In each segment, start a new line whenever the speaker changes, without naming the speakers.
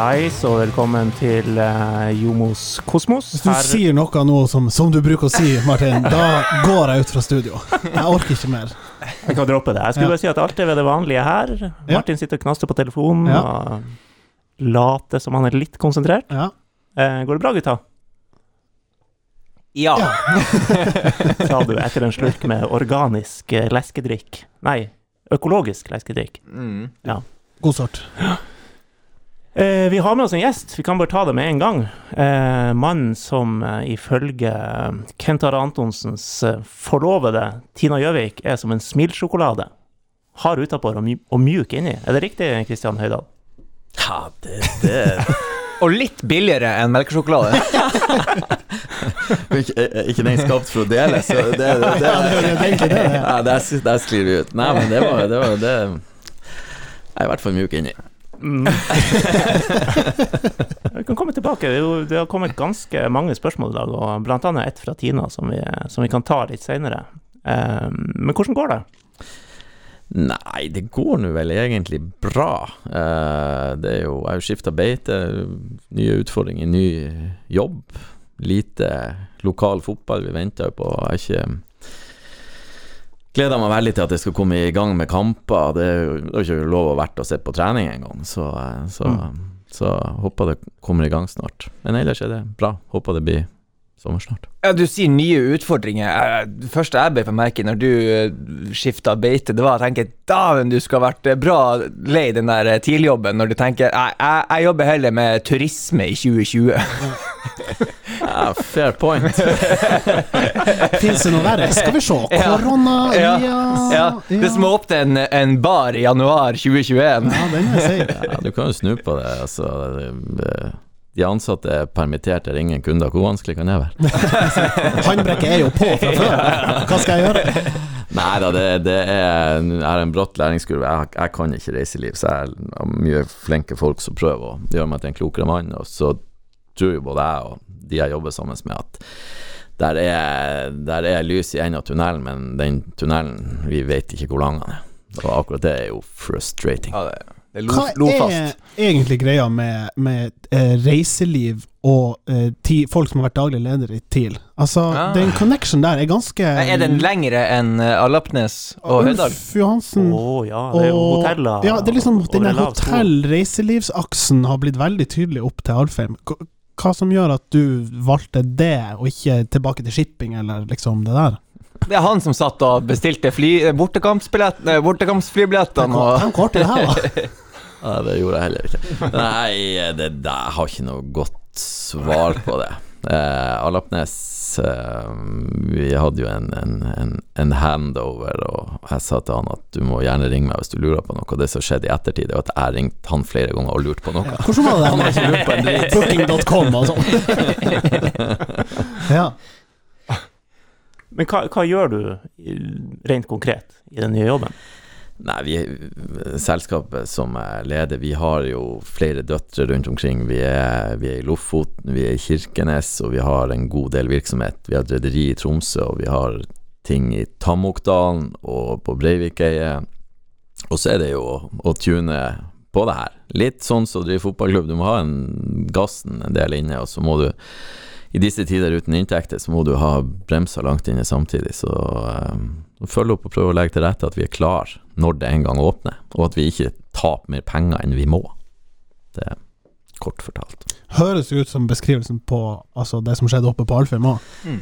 Hallais, og velkommen til uh, Jomos Kosmos.
Hvis du Her... sier noe nå som, som, du bruker å si, Martin, da går jeg ut fra studio. Jeg orker ikke mer.
Jeg kan droppe det. Jeg skulle ja. bare si at alt er ved det vanlige her. Martin sitter og knaster på telefonen ja. og later som han er litt konsentrert. Ja. Uh, går det bra, gutta?
Ja.
Sa du etter en slurk med organisk eh, leskedrikk. Nei, økologisk leskedrikk. Mm.
Ja. God sort.
Eh, vi har med oss en gjest, vi kan bare ta det med en gang. Eh, Mannen som eh, ifølge Kentar Antonsens eh, forlovede Tina Gjøvik er som en smilsjokolade. Hard utapå og, og mjuk inni. Er det riktig, Kristian Høydahl?
Ja, det, det Og litt billigere enn melkesjokolade.
ikke, ikke den skapt for å dele, så det, det, det, det, det, ja, der, sklir vi ut. Nei, men det var, det var det Jeg er i hvert fall mjuk inni. Mm.
vi kan komme tilbake. Det har kommet ganske mange spørsmål i dag, og annet ett fra Tina som vi, som vi kan ta litt seinere. Um, men hvordan går det?
Nei, det går nå vel egentlig bra. Uh, det er jo, jeg har jo skifta beite, nye utfordringer, ny jobb. Lite lokal fotball. Vi venter jo på Jeg har ikke gleder meg veldig til at jeg skal komme i gang med kamper. Det er jo ikke lov å være og se på trening engang, så, eh, så, mm. så håper det kommer i gang snart. Men ellers er det bra. Håper det blir sommer snart.
Ja, Du sier nye utfordringer. Det første jeg ble på merke når du eh, skifta beite, det var å tenke dæven, du skal ha vært eh, bra lei den der TIL-jobben, når du tenker jeg, jeg, jeg, jobber heller med turisme i 2020.
Ja, fair point.
Fins det noe verre? Skal vi se. Korona ja.
Ja. ja. Det som åpnet en, en bar i januar 2021. Ja,
den jeg si.
Ja, du kan jo snu på det. Altså, de ansatte er permittert, det er ingen kunder. Hvor vanskelig kan det
være? Håndbrekket er jo på fra før. Hva skal jeg gjøre?
Nei da, det, det, er, er en bratt læringskurve. Jeg, jeg, kan ikke reiseliv, så jeg har mye flinke folk som prøver å gjøre meg til en klokere mann. Og så tror jo både jeg og de jeg jobber sammen med, at der er, der er lys i enden av tunnelen, men den tunnelen, vi vet ikke hvor lang den er. Og akkurat det er jo frustrating. Ja, det,
det lo, Hva er egentlig greia med, med eh, reiseliv og eh, ti, folk som har vært daglig leder i TIL? Altså, ah. den connection der er ganske
Er den lengre enn uh, Alapnes og Høydal?
Ulf Johansen
oh, ja, det er jo hoteller.
Ja, det er liksom denne hotell-reiselivsaksen har blitt veldig tydelig opp til Alfheim hva som gjør at du valgte det, og ikke tilbake til shipping, eller liksom det der?
Det er han som satt og bestilte bortekampsflybillettene.
Hvor kort er det her, da?
Nei, det gjorde jeg heller ikke. Nei, det, det, jeg har ikke noe godt svar på det. Eh, Alapnes vi hadde jo en, en, en, en, handover, og jeg sa til han at du må gjerne ringe meg hvis du lurer på noe. Det som skjedde i ettertid, er at jeg ringte han flere ganger og lurte på noe. Ja,
hvordan var det? Han ikke lurt på en dritt. Booking.com og sånn. ja.
Men hva, hva gjør du rent konkret i den nye jobben?
Nei, vi, selskapet som jeg leder, vi har jo flere døtre rundt omkring. Vi er, vi er, i Lofoten, vi er i Kirkenes, og vi har en god del virksomhet. Vi har et rederi i Tromsø, og vi har ting i Tamokdalen og på Breivikeiet. Og så er det jo å, tune på det her. Litt sånn som å drive fotballklubb. Du må ha en gassen en del inne, og så må du i disse tider uten inntekter, så må du ha bremser langt inne samtidig. Så øh, følg opp og prøv å legge til rette at vi er klar når det en gang åpner, og at vi ikke taper mer penger enn vi må. Det er kort fortalt.
Høres ut som beskrivelsen på altså, det som skjedde oppe på Alfheim òg. Mm.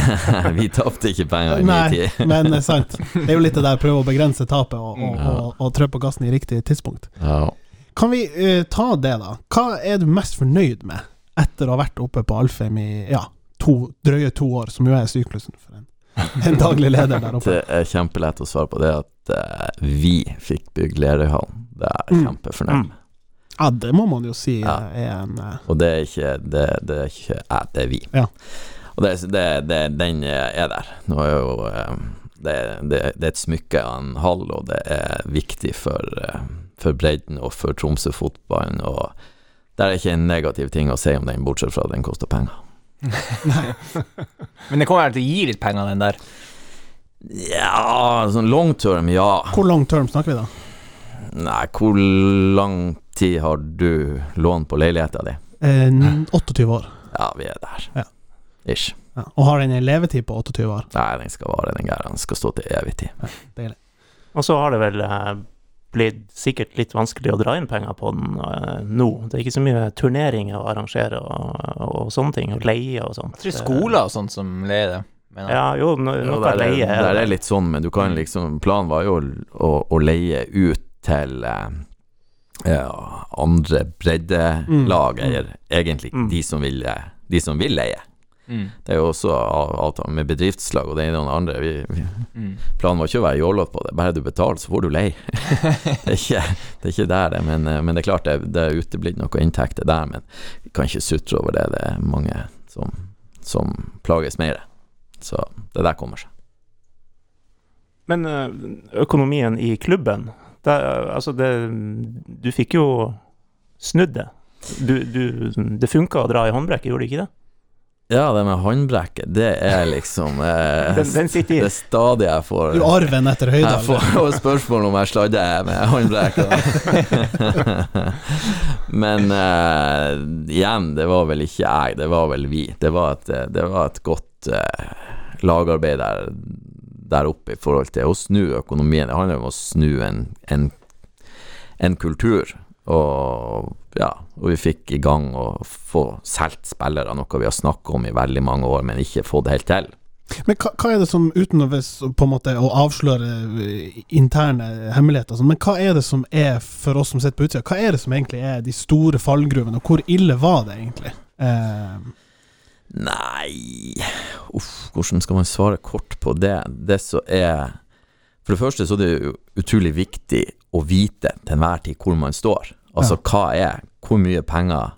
vi tapte ikke penger i mye tid.
men det er sant. Det er jo litt det der prøve å begrense tapet og, og, ja. og, og trø på gassen i riktig tidspunkt. Ja. Kan vi uh, ta det, da? Hva er du mest fornøyd med etter å ha vært oppe på Alfheim i ja, to, drøye to år, som jo er syklusen for en, en daglig leder der oppe.
Det er kjempelett å svare på det at uh, vi fikk bygd Lerøyhallen. Det er jeg mm. kjempefornøyd med. Mm.
Ja, det må man jo si ja. er en uh...
Og det er ikke det, det er ikke jeg, det er vi. Ja. Og det, det, det, den er der. Nå er jo uh, det, det, er et smykke av en hall, og det er viktig for, for bredden og for Tromsø-fotballen. og det er ikke en negativ ting å si om den, bortsett fra at den koster penger.
Nei. Men det kommer til å gi litt penger, den der?
Ja, sånn long term, ja.
Hvor long term snakker vi da?
Nei, hvor lang tid har du lån på leiligheta di?
Eh, 28 år.
Ja, vi er der.
Ja.
Ish.
Ja. Og har den en levetid på 28 år.
Nei, den skal vare, den gæren. Den skal stå til evig tid.
Ja, deilig.
Og så har det vel eh, blitt sikkert litt vanskelig å dra inn penger på den eh, nå. Det er ikke så mye turneringer å arrangere og, og sånne ting, og leie og sånt.
Jeg tror skoler og sånt som leier det. Jeg.
Ja, jo, no,
Jo,
noe
der, er,
leie er
der
det.
er litt sånn, men du kan liksom Planen var jo å, å leie ut til eh, ja, andre breddelag,
Mm.
eller egentlig
Mm.
de, som vil, eh, de som vil leie.
Mm.
Det er jo også av- avtale med bedriftslag og det ene og det andre. Vi, vi,
Mm.
planen var ikke å være jålete på det, bare du betaler, så får du leie. det, er ikke, det er ikke der, det. Men, eh, men det er klart det, det er uteblitt noe inntekter der. Men vi kan ikke sutre over det. Det er mange som, som plages mer. Så det der kommer seg.
Men eh, økonomien i klubben, det, altså det Du fikk jo snudd det. Du, du, det funka å dra i håndbrekket, gjorde det ikke det?
Ja, det med håndbrekket, det er liksom eh,
Den, den sitter
Det
i.
er stadig jeg får
Du arven etter
jeg får spørsmål om jeg sladder med håndbrekket. Men eh, igjen, det var vel ikke jeg, det var vel vi. Det var et, det var et godt eh, lagarbeid der, der oppe i forhold til å snu økonomien. Det handler om å snu en, en, en kultur. Og ja, og vi fikk i gang å få solgt spillere, noe vi har snakket om i veldig mange år, men ikke fått helt til.
Men hva, hva er det som, uten å, på en måte, å avsløre eh, interne hemmeligheter, sånn, men hva er det som er, for oss som sitter på utsida, hva er det som egentlig er de store fallgruvene, og hvor ille var det egentlig? Eh,
Nei Uff, hvordan skal man svare kort på det? Det som er For det første så er det jo utrolig viktig å vite til enhver tid hvor man står. Altså hva er Hvor mye penger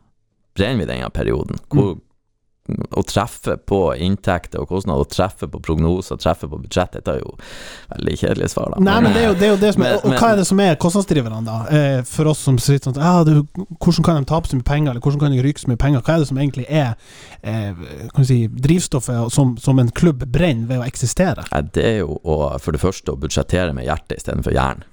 brenner vi denne perioden? Hvor, Å treffe på inntekter og kostnader, å treffe på prognoser, treffe på budsjett, dette er jo veldig kjedelige svar, da.
nei, men det er jo det, er jo det som er
Men-
Og, hva er det som er kostnadsdriverne, da? Eh, for oss som sitter sånn ah, det, Hvordan kan de tape så mye penger, eller hvordan kan de ryke så mye penger? Hva er det som egentlig er eh, kan si, drivstoffet som, som en klubb brenner ved å eksistere?
Ja, det er jo å, for det første å budsjettere med hjertet istedenfor hjernen.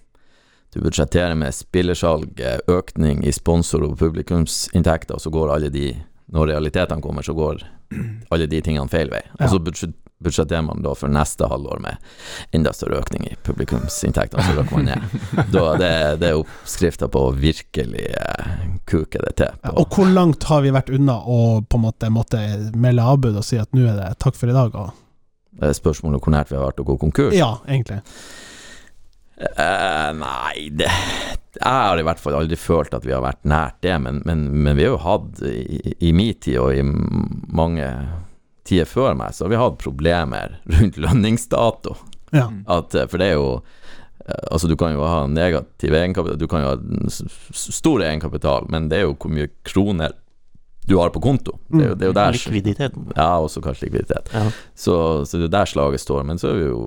Du budsjetterer med spillersalg, økning i sponsor- og publikumsinntekter, og så går alle de Når realitetene kommer, så går alle de tingene feil vei. Og så budsjetterer man da for neste halvår med enda større økning i publikumsinntektene, så røkker man ned. Da, det, det er oppskrifta på å virkelig eh, kuke det til.
Ja, og hvor langt har vi vært unna å på en måte måtte melde avbud og si at nå er det takk for i dag? Og,
det er spørsmålet hvor nært vi har vært å gå konkurs.
ja, egentlig.
Uh, nei, det Jeg har i hvert fall aldri følt at vi har vært nært det, men, men, men vi har jo hatt i, i min tid og i mange tider før meg, så har vi hatt problemer rundt lønningsdato.
Ja.
At, eh, for det er jo eh, Altså, du kan jo ha negativ egenkapital, du kan jo ha stor egenkapital, men det er jo hvor mye kroner du har på konto. Det er jo, det er jo der
Likviditeten.
Ja, også kanskje likviditet.
Ja.
Så, så det er der slaget står. Men så er vi jo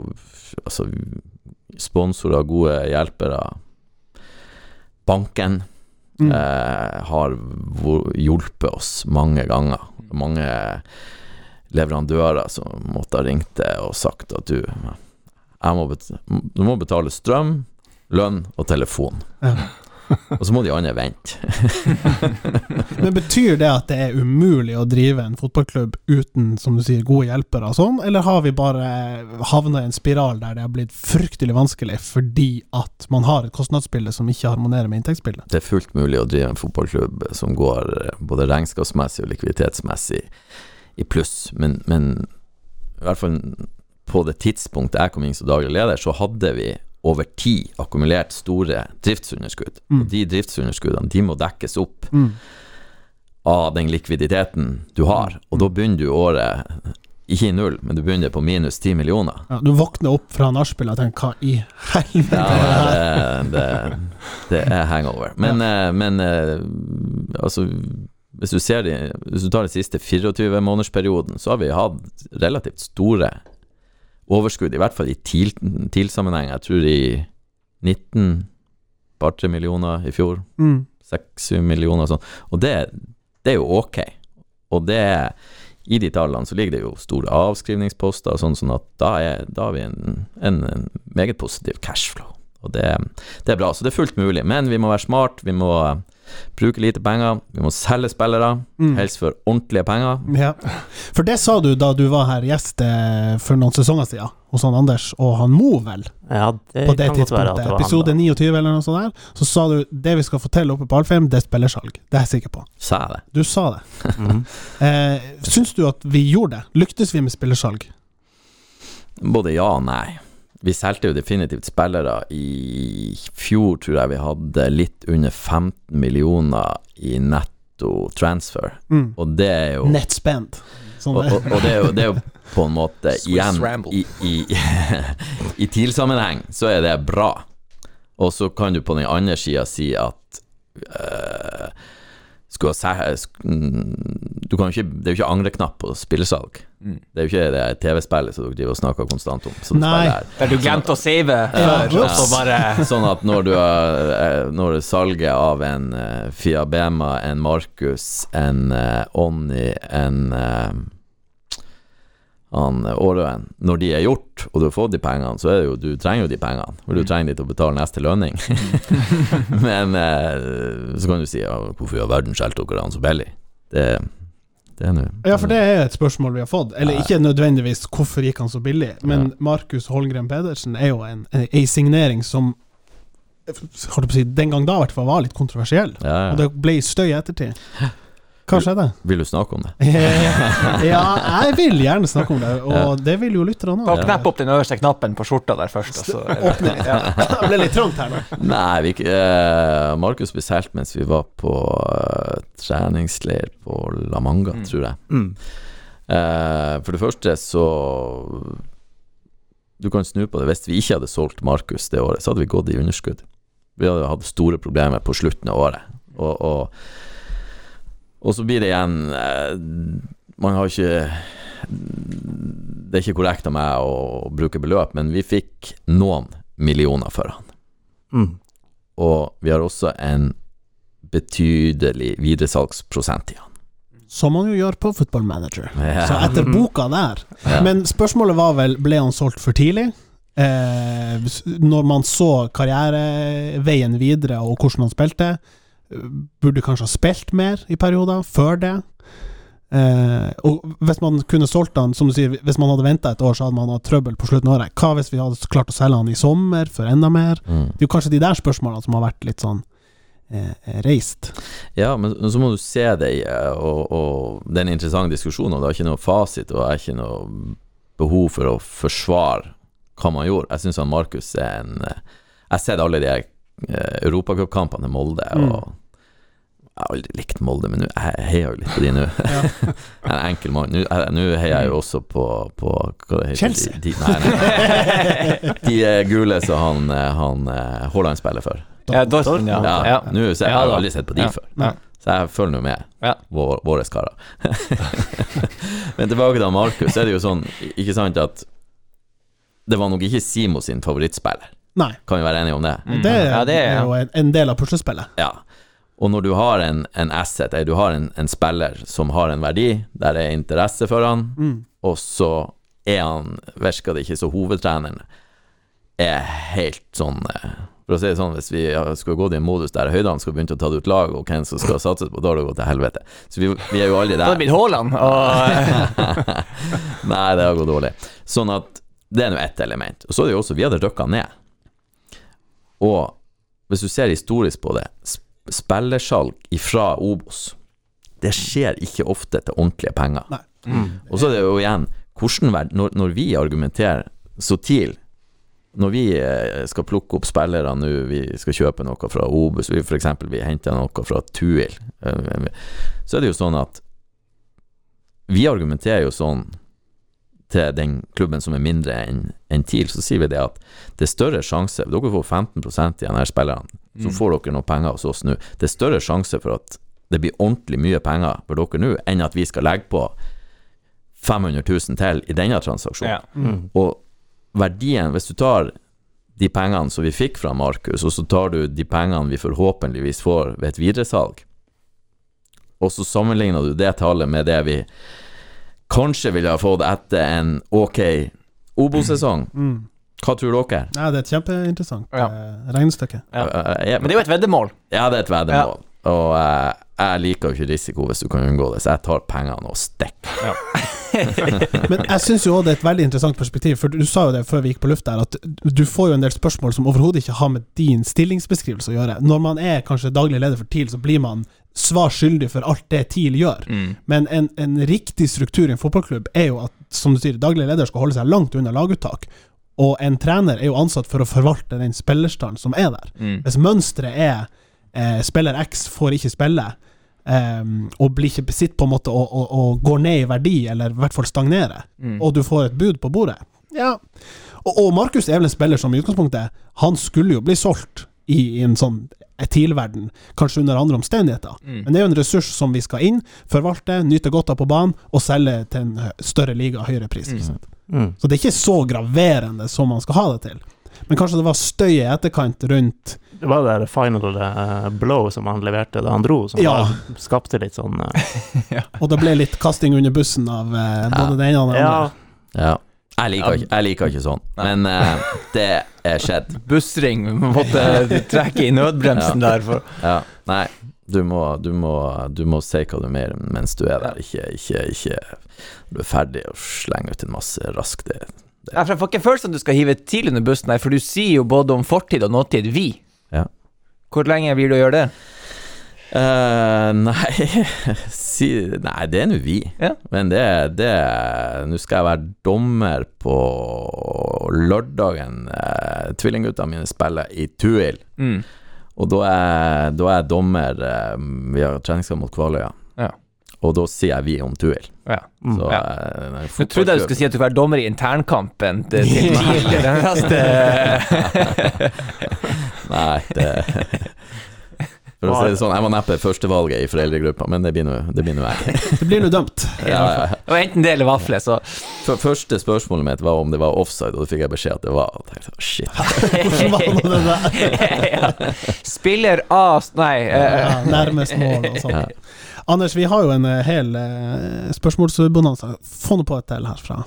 altså, sponsorer, gode hjelpere. Banken
Mm.
eh, har hjulpet oss mange ganger. Mange leverandører som måtte ha ringt til og sagt at du, må betale, du må betale strøm, lønn og telefon.
Ja.
Og så må de andre vente.
Men betyr det at det er umulig å drive en fotballklubb uten, som du sier, gode hjelpere og sånn, eller har vi bare havna i en spiral der det har blitt fryktelig vanskelig fordi at man har et kostnadsbilde som ikke harmonerer med inntektsbildet?
Det er fullt mulig å drive en fotballklubb som går eh, både regnskapsmessig og likviditetsmessig i pluss, men, men i hvert fall på det tidspunktet jeg kom inn som daglig leder, så hadde vi over tid akkumulert store driftsunderskudd.
Mm.
Og de driftsunderskuddene de må dekkes opp
Mm.
av den likviditeten du har, og da begynner du året ikke i null, men du begynner på minus ti millioner.
Ja, du våkner opp fra nachspiel og tenker hva i helvete
Ja,
det
det, det, er hangover. Men, ja. men eh, altså hvis du, ser de, hvis du tar den siste 24-månedersperioden, så har vi hatt relativt store overskudd, i hvert fall i TIL- TIL-sammenheng. Jeg tror i 19 par-tre millioner i fjor.
Mm.
6-7 millioner og sånn. Og det, det er jo ok. Og det i de tallene så ligger det jo store avskrivningsposter og sånn, sånn at da, er, da har vi en, en, en meget positiv cashflow. Og det, det er bra. Så det er fullt mulig. Men vi må være smart, vi må bruke lite penger, vi må selge spillere,
Mm.
helst for ordentlige penger.
Ja. For det sa du da du var her gjest eh, for noen sesonger siden, hos han Anders og han Mo, vel?
Ja, det,
På det
kan godt være at
tidspunktet,
det var
episode
han,
29 eller noe sånt der, så sa du det vi skal fortelle oppe på Alfheim, det er spillersalg. Det er jeg sikker på.
Sa jeg det?
Du sa det.
Mhm.
Eh, syns du at vi gjorde det? Lyktes vi med spillersalg?
Både ja og nei. Vi solgte jo definitivt spillere. I fjor tror jeg vi hadde litt under 15 millioner i netto transfer,
Mm.
og det er jo
Nettspend. Sånn
og, og, og det, er jo, det er jo på en måte
Swiss
igjen
Ramble.
I, i, I TIL-sammenheng så er det bra. Og så kan du på den andre sida si at øh, skulle ha sk- mm, du kan ikke, Det er jo ikke angreknapp på spillesalg.
Mm.
Det er jo ikke det TV-spillet som dere driver og snakker konstant om. Som
Nei.
Der du glemte å save
Ja,
før, bare
Sånn at når du har eh, Når salget av en uh, Fiabema, en Markus, en uh, Onni, en eh, han Årøen Når de er gjort, og du har fått de pengene, så er det jo Du trenger jo de pengene, for du trenger de til å betale neste lønning. Men eh, så kan du si ja, hvorfor i all verden skjelte dere han så billig? Det, det er nå
Ja, for det er et spørsmål vi har fått. Eller ikke nødvendigvis hvorfor gikk han så billig, men Markus Holmgren Pedersen er jo en, en, en signering som holdt på å si, den gang da i hvert fall var litt kontroversiell.
ja,
Og det ble støy i ettertid. Hva skjedde?
Vil du snakke om det?
ja, jeg vil gjerne snakke om det, og det vil jo lytterne òg.
knepp opp den øverste knappen på skjorta der først, og så
Åpne litt. Det ble litt trangt her nå.
Nei, vi, eh, Markus ble solgt mens vi var på uh, treningsleir på La Manga,
Mm.
tror jeg.
Mm.
Eh, for det første så Du kan snu på det. Hvis vi ikke hadde solgt Markus det året, så hadde vi gått i underskudd. Vi hadde hatt store problemer på slutten av året. Og, og, og så blir det igjen eh, Man har ikke Det er ikke korrekt av meg å bruke beløp, men vi fikk noen millioner for han.
Mm.
Og vi har også en betydelig videresalgsprosent i han.
Som man jo gjør på Football Manager.
Ja.
Så etter boka der.
Ja.
Men spørsmålet var vel ble han solgt for tidlig? Eh, når man så karriereveien videre og hvordan han spilte, burde kanskje ha spilt mer i perioder før det. Eh, og hvis man kunne solgt han, som du sier, hvis man hadde venta et år, så hadde man hatt trøbbel på slutten av året. Hva hvis vi hadde klart å selge han i sommer for enda mer?
Mm.
Det er jo kanskje de der spørsmålene som har vært litt sånn eh, reist.
Ja, men så må du se det i, eh, og, og det er en interessant diskusjon, og det er ikke noe fasit, og det er ikke noe behov for å forsvare hva man gjorde. Jeg syns Markus er en eh, Jeg har sett alle de europacupkampene til Molde,
Mm.
og jeg har aldri likt Molde, men nå- jeg heier jo litt på de nå. Jeg er en enkel mann. Nå Nå heier jeg jo også på, på hva det heter
Chelsea.
De, nei, nei, nei. de er gule som han, eh, han eh, Haaland spiller for.
Ja, Dortmund, ja.
Ja,
ja.
Nå så jeg, har aldri sett på de
Ja.
før. Så jeg følger nå med,
Ja.
vår, våre karer. Men tilbake til Markus, så er det jo sånn, ikke sant, at det var nok ikke Simo sin favorittspiller.
Nei.
Kan vi være enige om det?
Mm.
Det,
Ja, det er-
jo en, en del av puslespillet.
Ja. Og når du har en, en asset, du har en, en spiller som har en verdi, der det er interesse for han,
Mm.
og så er han, virker det ikke så hovedtreneren, er helt sånn eh, For å si det sånn, hvis vi skulle gått i en modus der høydene skulle begynt å ta ut lag, og hvem som skal satses på, da har det gått til helvete. Så vi, vi er jo aldri
Da hadde
der.
det blitt Haaland, og
Nei, det har gått dårlig. Sånn at det er nå ett element. Og så er det jo også, vi hadde røkka ned. Og hvis du ser historisk på det, spillersalg ifra Obos, det skjer ikke ofte til ordentlige penger.
Mm.
Og så er det jo igjen, hvordan når, når vi argumenterer så TIL når vi eh, skal plukke opp spillere nå, vi skal kjøpe noe fra Obos, vi f.eks. vi henter noe fra Tuil, eh, så er det jo sånn at vi argumenterer jo sånn til den klubben som er mindre enn en TIL, så sier vi det at det er større sjanse Dere får 15% i denne spillerne, så får dere noen penger hos oss nå. Det er større sjanse for at det blir ordentlig mye penger for dere nå, enn at vi skal legge på 500 000 til i denne transaksjonen.
ja.
Mm.
Og verdien, hvis du tar de pengene som vi fikk fra Markus, og så tar du de pengene vi forhåpentligvis får ved et videresalg, og så sammenligner du det tallet med det vi kanskje ville ha fått etter en ok Obo-sesong,
Mm.
hva tror dere?
Ja, det er et kjempeinteressant
Ja.
eh, regnestykke.
Ja. Men det er jo et veddemål.
Ja, det er et veddemål. Og uh, jeg liker jo ikke risiko hvis du kan unngå det, så jeg tar pengene og stikker.
Men jeg syns jo også det er et veldig interessant perspektiv, for du sa jo det før vi gikk på luft der, at du får jo en del spørsmål som overhodet ikke har med din stillingsbeskrivelse å gjøre. Når man er kanskje daglig leder for TIL, så blir man svar skyldig for alt det TIL gjør.
Mm.
Men en, en riktig struktur i en fotballklubb er jo at, som du sier, daglig leder skal holde seg langt unna laguttak. Og en trener er jo ansatt for å forvalte den spillerstanden som er der.
Mm.
Hvis mønsteret er eh, spiller X får ikke spille, eh, og blir ikke besitt på en måte og, og, og går ned i verdi, eller i hvert fall stagnerer,
Mm.
og du får et bud på bordet Ja. Og, og Markus er vel en spiller som i utgangspunktet Han skulle jo bli solgt i, i en sånn TIL-verden, kanskje under andre omstendigheter.
Mm.
Men det er jo en ressurs som vi skal inn, forvalte, nyte godt av på banen, og selge til en hø- større liga, høyere pris.
Mm.
Mm.
Så det er ikke så graverende som man skal ha det til. Men kanskje det var støy i etterkant rundt
Det var det final eh, blow som han leverte da han dro, som
Ja.
skapte litt sånn ja.
Og det ble litt kasting under bussen av både både det ene og det
Ja,
andre.
Ja. Jeg liker, ikke, jeg liker ikke sånn,
Nei.
men uh, det er skjedd.
Bussring, vi måtte trekke i nødbremsen der. For.
Ja. Nei, du må, du, må, du må si hva du mener mens du er der, ikke, ikke, ikke du er ferdig og slenger ut en masse raskt. Det,
Ja, for Jeg får ikke følelsen at du skal hive TIL under bussen her, for du sier jo både om fortid og nåtid 'vi'.
Ja.
Hvor lenge blir du å gjøre det?
Uh, nei si, Nei, det er nå vi.
Ja.
Men det, er Nå skal jeg være dommer på lørdagen. Eh, Tvillingguttene mine spiller i Tuil.
Mm.
Og da er, da er jeg dommer eh, Vi har treningskamp mot Kvaløya.
Ja.
Og da sier jeg vi om Tuil.
Ja.
Mm.
Så
Ja.
eh, nei,
Nå trodde jeg du skulle si at du var dommer i internkampen til til
Nei, det For å si det sånn, jeg var neppe førstevalget i foreldregruppa, men det blir nå det blir jeg.
Det blir nå dømt.
Ja, ja, ja.
Det var enten det eller vafler, så
For, første spørsmålet mitt var om det var offside, og da fikk jeg beskjed at det var. Og jeg tenkte, shit.
Hvordan var nå det der?
ja. Spiller A Nei. eh,
Ja, nærmest mål og sånn. Anders, vi har jo en eh, hel uh, spørsmålsbonanza. Få nå på et til herfra.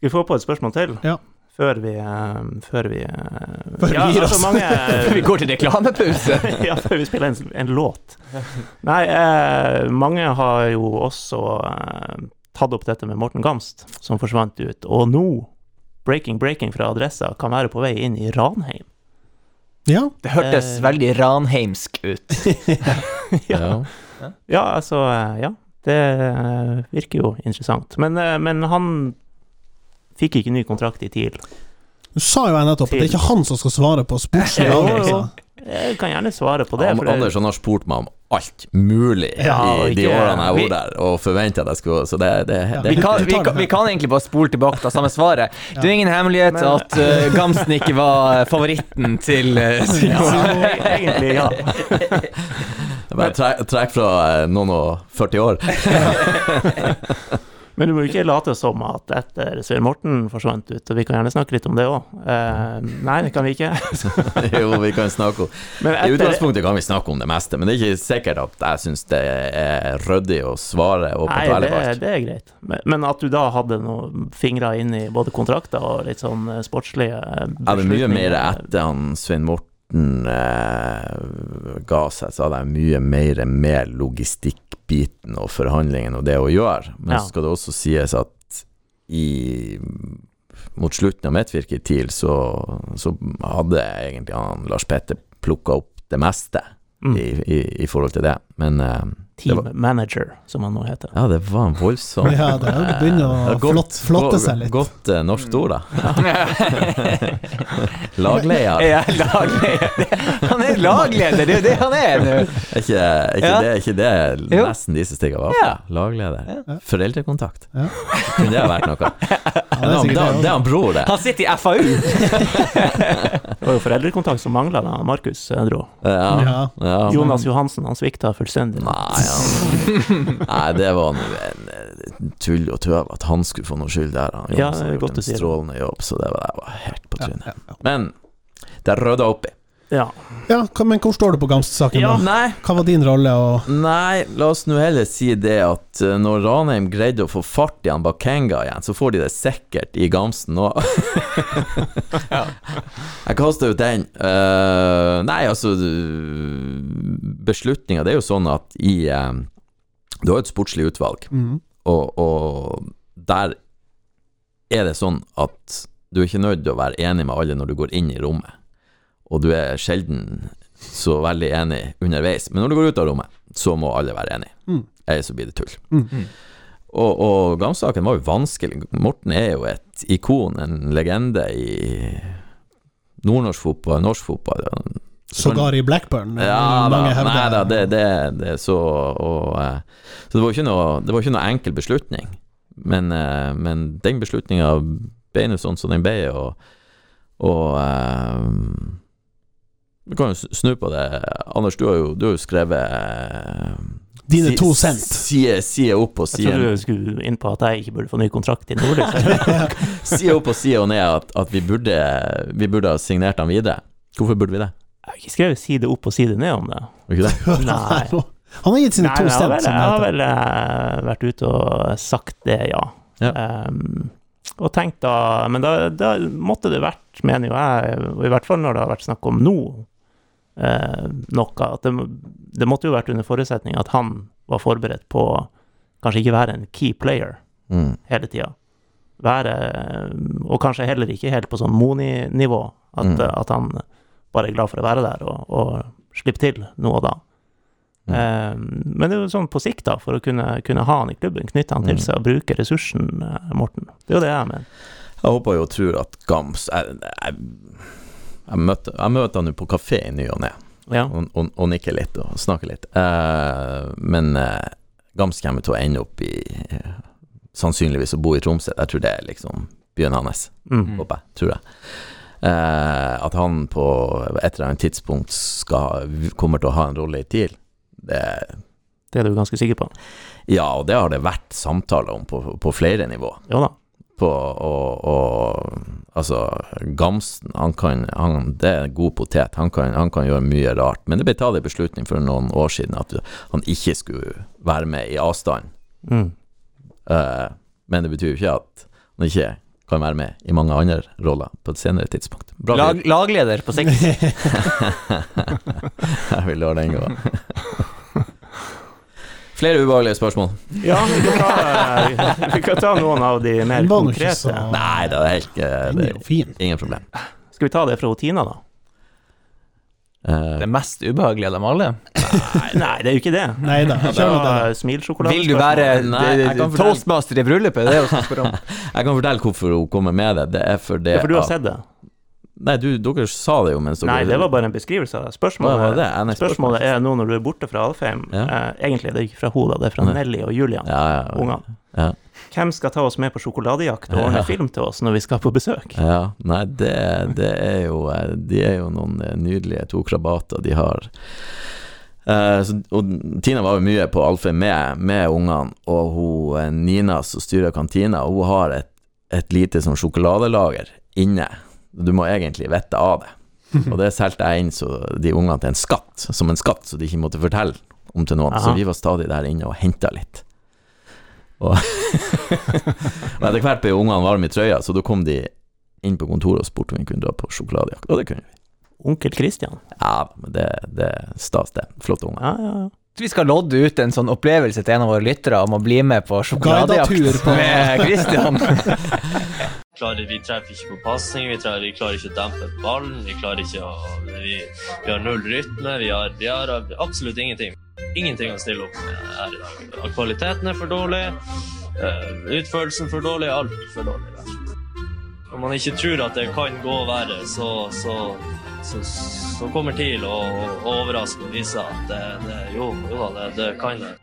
Skal vi få på et spørsmål til?
Ja.
Før vi eh, Før vi eh,
Før vi
ja,
gir
altså
oss.
før
vi går til reklamepause.
ja, før vi spiller en, en låt. Nei, eh, mange har jo også eh, tatt opp dette med Morten Gamst, som forsvant ut. Og nå, breaking breaking fra Adressa, kan være på vei inn i Ranheim.
Ja.
Det hørtes
Eh.
veldig ranheimsk ut.
Ja.
Ja, altså eh, Ja. Det eh, virker jo interessant. Men, eh, men han fikk ikke ny kontrakt i TIL.
Du sa jo jeg nettopp at det er ikke han som skal svare på sportslig
Jo,
lag.
jo.
Altså.
Jeg kan gjerne svare på det.
Anders han har spurt meg om alt mulig
Ja,
i de årene jeg var der, og forventa at jeg skulle Så det, det,
Ja.
det
Vi kan, vi, kan, vi kan egentlig bare spole tilbake til samme svaret. Det er ingen hemmelighet
Men-
at uh, Gamsten ikke var favoritten til uh, Sigurd.
Ja, egentlig, ja.
Bare Trekk fra eh, noen og 40 år.
Men du må jo ikke late som at etter Svein Morten forsvant ut, og vi kan gjerne snakke litt om det òg. nei, det kan vi ikke.
jo, vi kan snakke om
Men
I utgangspunktet kan vi snakke om det meste, men det er ikke sikkert at jeg syns det er ryddig å svare åpent og ærlig på alt.
det er greit. Men, men at du da hadde noen fingre inn i både kontrakter og litt sånn sportslige beslutninger
Jeg det mye mer etter han Svein Morten eh, ga seg, så hadde jeg mye mer med logistikkbiten og forhandlingene og det å gjøre. Men
Ja.
så skal det også sies at i mot slutten av mitt virke i TIL, så, så hadde egentlig han Lars Petter plukka opp det meste
Mm.
i, i, i forhold til det. Men eh,
Team
var,
manager, som han nå heter.
ja, det var en voldsom
Ja, det har jo begynner å
godt-
flott, flotte seg litt.
Godt uh, norsk ord, da. Lagleder.
Ja, lagleder. Han er lagleder, det er jo det han er nå.
Er ikke, ikke,
Ja.
det, er ikke det nesten de som stikker av?
Ja.
Lagleder.
Ja.
Foreldrekontakt.
Ja.
Kunne det ha vært noe?
Ja,
Det
det er
han- det er- er han bror, det.
Han sitter i FAU.
Det var jo foreldrekontakt som mangla da Markus eh, dro.
Ja.
Ja.
Ja.
Jonas Johansen, han svikta fullstendig.
Nei, han, nei, det var nå en eh, tull og tøv at han skulle få noe skyld der. Han
Ja,
Jonas
ja,
har gjort en strålende jobb, så det var, det var helt på trynet.
ja, ja.
Men det er rydda opp i.
Ja.
ja, men hvor står du på Gamst-saken,
Ja.
da?
Nei,
Hva var din rolle? Og
Nei, la oss nå heller si det at eh, når Ranheim greide å få fart i han Bakenga igjen, så får de det sikkert i Gamsten nå. Jeg kasta ut den. Uh, nei, altså du- beslutninga Det er jo sånn at i eh, Du har et sportslig utvalg,
Mm.
og, og der er det sånn at du er ikke nødt til å være enig med alle når du går inn i rommet, og du er sjelden så veldig enig underveis, men når du går ut av rommet, så må alle være enige.
Mm.
Ellers så blir det tull.
Mm.
Og, og Gamsaken var jo vanskelig. Morten er jo et ikon, en legende i nordnorsk fotball, norsk fotball.
Sågar i Blackburn. eh,
Ja da,
mange hevder.
nei da, det, det, det så og, eh, Så det var ikke noe, det var ikke noe enkel beslutning. Men, eh, men den beslutninga ble nå sånn som den ble, og, og Du kan jo snu på det. Anders, du har jo, du har jo skrevet eh,
Dine to cent.
Side, side opp og
Jeg
side
trodde du skulle inn på at jeg ikke burde få ny kontrakt i Nordlys.
Side opp og side og ned at, at vi, burde, vi burde ha signert han videre. Hvorfor burde vi det?
Jeg har ikke skrevet side opp og side ned om det.
Ikke det?
Nei.
Han har gitt sine
Nei,
to
men jeg har vel, jeg har vel eh, vært ute og sagt det, ja.
Ja.
Um, og tenkt da Men da, da måtte det vært, mener jo jeg, og i hvert fall når det har vært snakk om nå, eh, noe At det, det måtte jo vært under forutsetning at han var forberedt på kanskje ikke være en key player
Mm.
hele tida. Være Og kanskje heller ikke helt på sånn Moni-nivå. At,
Mm.
at han bare er glad for å være der og, og slippe til nå og da.
Mm.
Eh, men det er jo sånn på sikt, da, for å kunne, kunne ha han i klubben, knytte han til
Mm.
seg og bruke ressursen, eh, Morten. Det er jo det jeg mener.
Jeg håper jo og tror at Gams Jeg, jeg, jeg møter, jeg møter han jo på kafé i ny og ne,
Ja.
og, og, og nikker litt og snakker litt. Uh, men uh, Gams kommer til å ende opp i uh, Sannsynligvis å bo i Tromsø. Jeg tror det er liksom byen hans,
Mm.
håper jeg. Tror jeg. Uh, at han på et eller annet tidspunkt skal, kommer til å ha en rolle i TIL, det
Det er du ganske sikker på?
Ja, og det har det vært samtaler om på, på flere nivå.
Ja da.
På og, å Altså, Gamsten, han kan han, Det er en god potet. Han kan, han kan gjøre mye rart. Men det ble tatt en beslutning for noen år siden at han ikke skulle være med i avstand.
Mm.
Uh, men det betyr jo ikke at han ikke kan være med i mange andre roller på et senere tidspunkt. Bra
Lag, lagleder på sikt.
Jeg vil la den gå. Flere ubehagelige spørsmål?
Ja, vi kan, ta, vi kan ta noen av de mer konkrete.
så
Nei, det er helt eh, det
er
ingen problem.
Skal vi ta det fra Tina, da?
Eh,
Det mest ubehagelige av dem alle.
Nei, nei, det er jo ikke det.
Nei da,
smilsjokolade.
Vil du være
Nei, kan
toastmaster i bryllupet? Det er jo sånn
jeg kan fortelle hvorfor hun kommer med det. Det er fordi
Ja, for du har
at-
sett det?
Nei, du, dere sa det jo mens dere
Nei, det var bare en beskrivelse av det. Spørsmålet,
det det?
Spørsmålet er nå når du er borte fra Alfheim
Ja.
eh, Egentlig det er ikke fra Hoda, det er fra Nelly og Julian,
Ja, ja,
ungene. Hvem skal ta oss med på sjokoladejakt og ordne film til oss når vi skal på besøk?
Ja, nei, det, det er jo eh, De er jo noen eh, nydelige to krabater de har. Eh, så, og Tina var jo mye på Alfheim med, med ungene, og hun Nina som styrer kantina, hun har et, et lite sånn sjokoladelager inne. Du må egentlig vite av det. Og det solgte jeg inn så de ungene til en skatt, som en skatt, så de ikke måtte fortelle om til noen. Så vi var stadig der inne og henta litt. Og, og etter hvert ble ungene varme i trøya, så da kom de inn på kontoret og spurte om vi kunne dra på sjokoladejakt. Og det kunne vi.
Onkel Christian?
Ja, men det, det er stas, det. Flotte unger.
Ja, ja, ja.
Vi skal lodde ut en sånn opplevelse til en av våre lyttere om å bli med på sjokoladejakt
på-
med Christian.
klarer, vi treffer ikke på pasning, vi, vi klarer ikke å dempe ballen, vi klarer ikke å Vi, vi har null rytme, vi har, vi har absolutt ingenting. Ingenting å stille opp med her i dag. Kvaliteten er for dårlig, eh, utførelsen for dårlig, alt for dårlig. Om. Man ikke tror at det kan gå verre, så, så, så, så kommer TIL å å overraske og vise at det, det, jo, jo da, det, det kan det.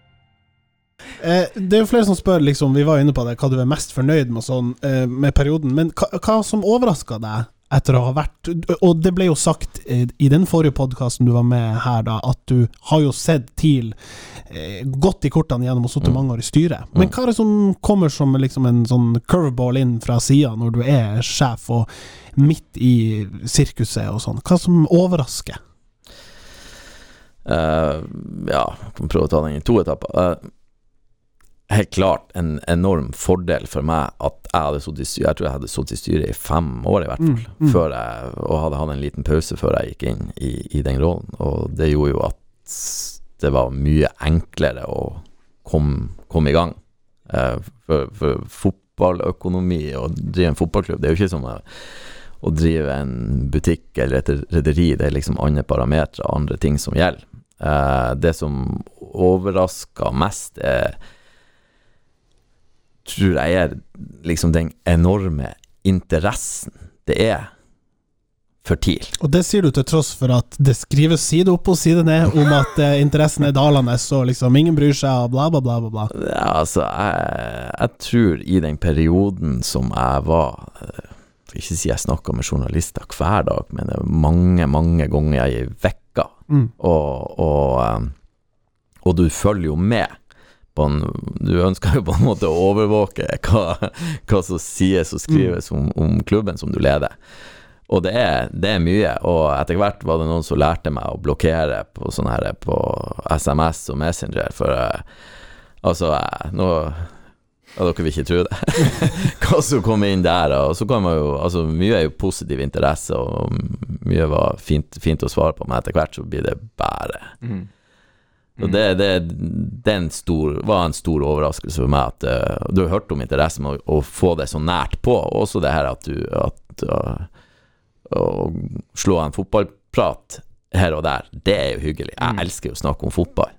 Eh, det er jo flere som spør, liksom, vi var inne på det, hva du er mest fornøyd med sånn, eh, med perioden, men hva, hva som overraska deg etter å ha vært Og det ble jo sagt i den forrige podkasten du var med her, da, at du har jo sett TIL eh, godt i kortene gjennom å ha sittet
Mm.
mange år i styret. Men hva er det som kommer som liksom en sånn curveball inn fra sida når du er sjef og midt i sirkuset og sånn? Hva som overrasker?
Uh, ja, prøve å ta den i to etapper. Eh, helt klart en enorm fordel for meg at jeg hadde sittet i styret Jeg tror jeg hadde sittet i styret i fem år, i hvert fall.
Mm, mm.
Jeg, og hadde hatt en liten pause før jeg gikk inn i, i den rollen. Og det gjorde jo at det var mye enklere å komme, kom i gang. Eh, for, for fotballøkonomi og drive en fotballklubb, det er jo ikke som å, å drive en butikk eller et rederi. Det er liksom andre parametere, andre ting som gjelder. Eh, det som overraska mest, er tror jeg er liksom den enorme interessen det er for TIL.
Og det sier du til tross for at det skrives side opp og side ned om at eh, interessen er dalende, så liksom ingen bryr seg, og bla, bla, bla, bla.
Ja, altså, jeg, jeg tror i den perioden som jeg var eh, For ikke si jeg snakka med journalister hver dag, men mange, mange ganger i vekka,
Mm.
og, og, eh, og du følger jo med. En, du ønsker jo på en måte å overvåke hva, hva som sies og skrives om, om klubben som du leder. Og det er, det er mye, og etter hvert var det noen som lærte meg å blokkere på her på SMS og Messenger, for eh, altså eh, nå ja, dere vil ikke tro det. Hva som kom inn der. Og så kan man jo Altså, mye er jo positiv interesse, og mye var fint, fint å svare på, men etter hvert så blir det bare
Mm.
Og det, det, det en stor, var en stor overraskelse for meg at uh, Du har hørt om interessen med å, å få det så nært på, og også det her at du at, uh, Å slå en fotballprat her og der, det er jo hyggelig. Jeg
Mm.
elsker jo å snakke om fotball.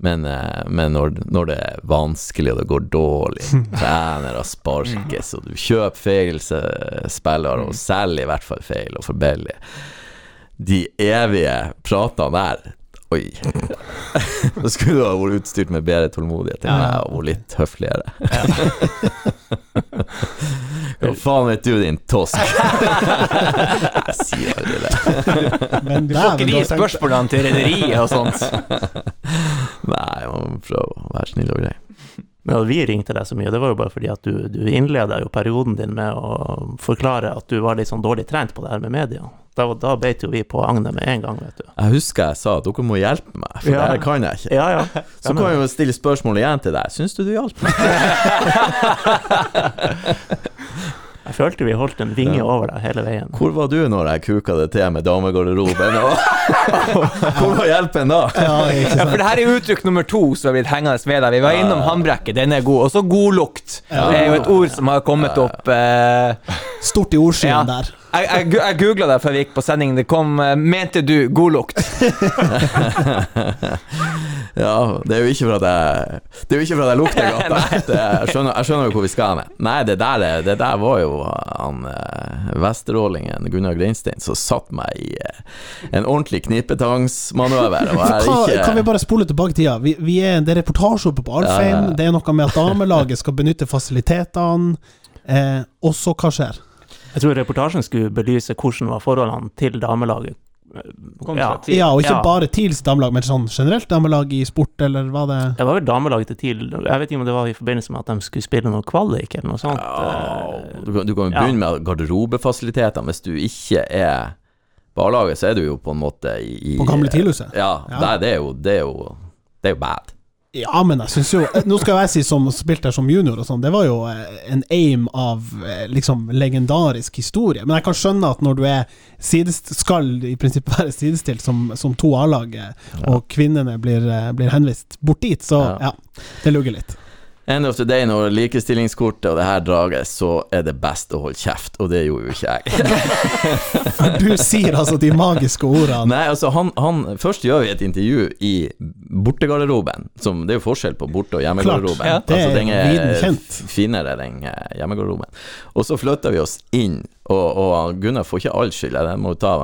Men, eh, men når, når det er vanskelig og det går dårlig, trenere sparkes, og du kjøper feil spillere, og selger i hvert fall feil og for billig De evige pratene der Oi. Da skulle du ha vært utstyrt med bedre tålmodighet enn meg og vært litt høfligere. Hva faen vet du, din tosk? Jeg sier aldri det.
Men
Du får ikke de spørsmålene til rederiet og sånt.
Nei, jeg må prøve å være snill og grei.
Men at vi ringte deg så mye, det var jo bare fordi at du, du innleda jo perioden din med å forklare at du var litt sånn dårlig trent på det her med media. Da, da beit jo vi på agnet med en gang, vet du.
Jeg husker jeg sa at dere må hjelpe meg, for
Ja.
det her kan jeg ikke.
Ja, ja.
Så kan jeg jo stille spørsmål igjen til deg. Syns du du hjalp meg?
Jeg følte vi holdt en vinge over deg hele veien.
Hvor var du når jeg kuka det til med damegarderoben? Hvor var hjelpen da?
Ja,
Ja, for det her er uttrykk nummer to som har blitt hengende ved deg. Vi var innom håndbrekket, den er god. Og så godlukt. Det er jo et ord som har kommet opp eh,
Stort i ordskyen
Ja.
der.
Jeg, jeg, jeg googla det før vi gikk på sending. Det kom eh, 'Mente du godlukt'?
Ja, det er jo ikke for at jeg Det er jo ikke for at jeg lukter godt. jeg, skjønner, jeg skjønner jo hvor vi skal med. Nei, det der, er- det der var jo han eh, vesterålingen Gunnar Greinstein som satt meg i eh, en ordentlig knipetangsmanøver. Og ikke
kan vi bare spole tilbake tida? Vi, vi er, det er reportasje oppe på Alfheim. Det er noe med at damelaget skal benytte fasilitetene. Eh, og så hva skjer?
Jeg tror reportasjen skulle belyse hvordan var forholdene til damelaget. Ja,
Ja, og ikke
Ja.
bare TILs damelag, men sånn generelt damelag i sport, eller var det
Det var vel damelaget til TIL. Jeg vet ikke om det var i forbindelse med at de skulle spille noe kvalik eller noe sånt.
Ja,
Eh,
du, kan, jo
Ja.
begynne med garderobefasilitetene. Hvis du ikke er barlaget, så er du jo på en måte i,
på gamle TIL-huset?
Ja,
Ja.
Der, det, er jo, det, er jo, det er jo bad.
Ja, men jeg syns jo Nå skal jeg si som spilte her som junior og sånn, det var jo eh, en aim av eh, liksom legendarisk historie. Men jeg kan skjønne at når du er sidest, skal i prinsippet være sidestilt som, som to A-lag, eh, og kvinnene blir, eh, blir henvist bort dit, så
Ja.
ja, det lugger litt.
End of the day, når likestillingskortet og det her drages, så er det best å holde kjeft, og det gjorde jo ikke jeg.
For du sier altså de magiske ordene.
Nei, altså han, han Først gjør vi et intervju i bortegarderoben. Som, det er jo forskjell på borte- og hjemmegarderoben.
Klart, ja, det
altså,
er
den
kjent.
finere, den eh, hjemmegarderoben. Og så flytter vi oss inn, og, og Gunnar får ikke all skyld. Jeg må ta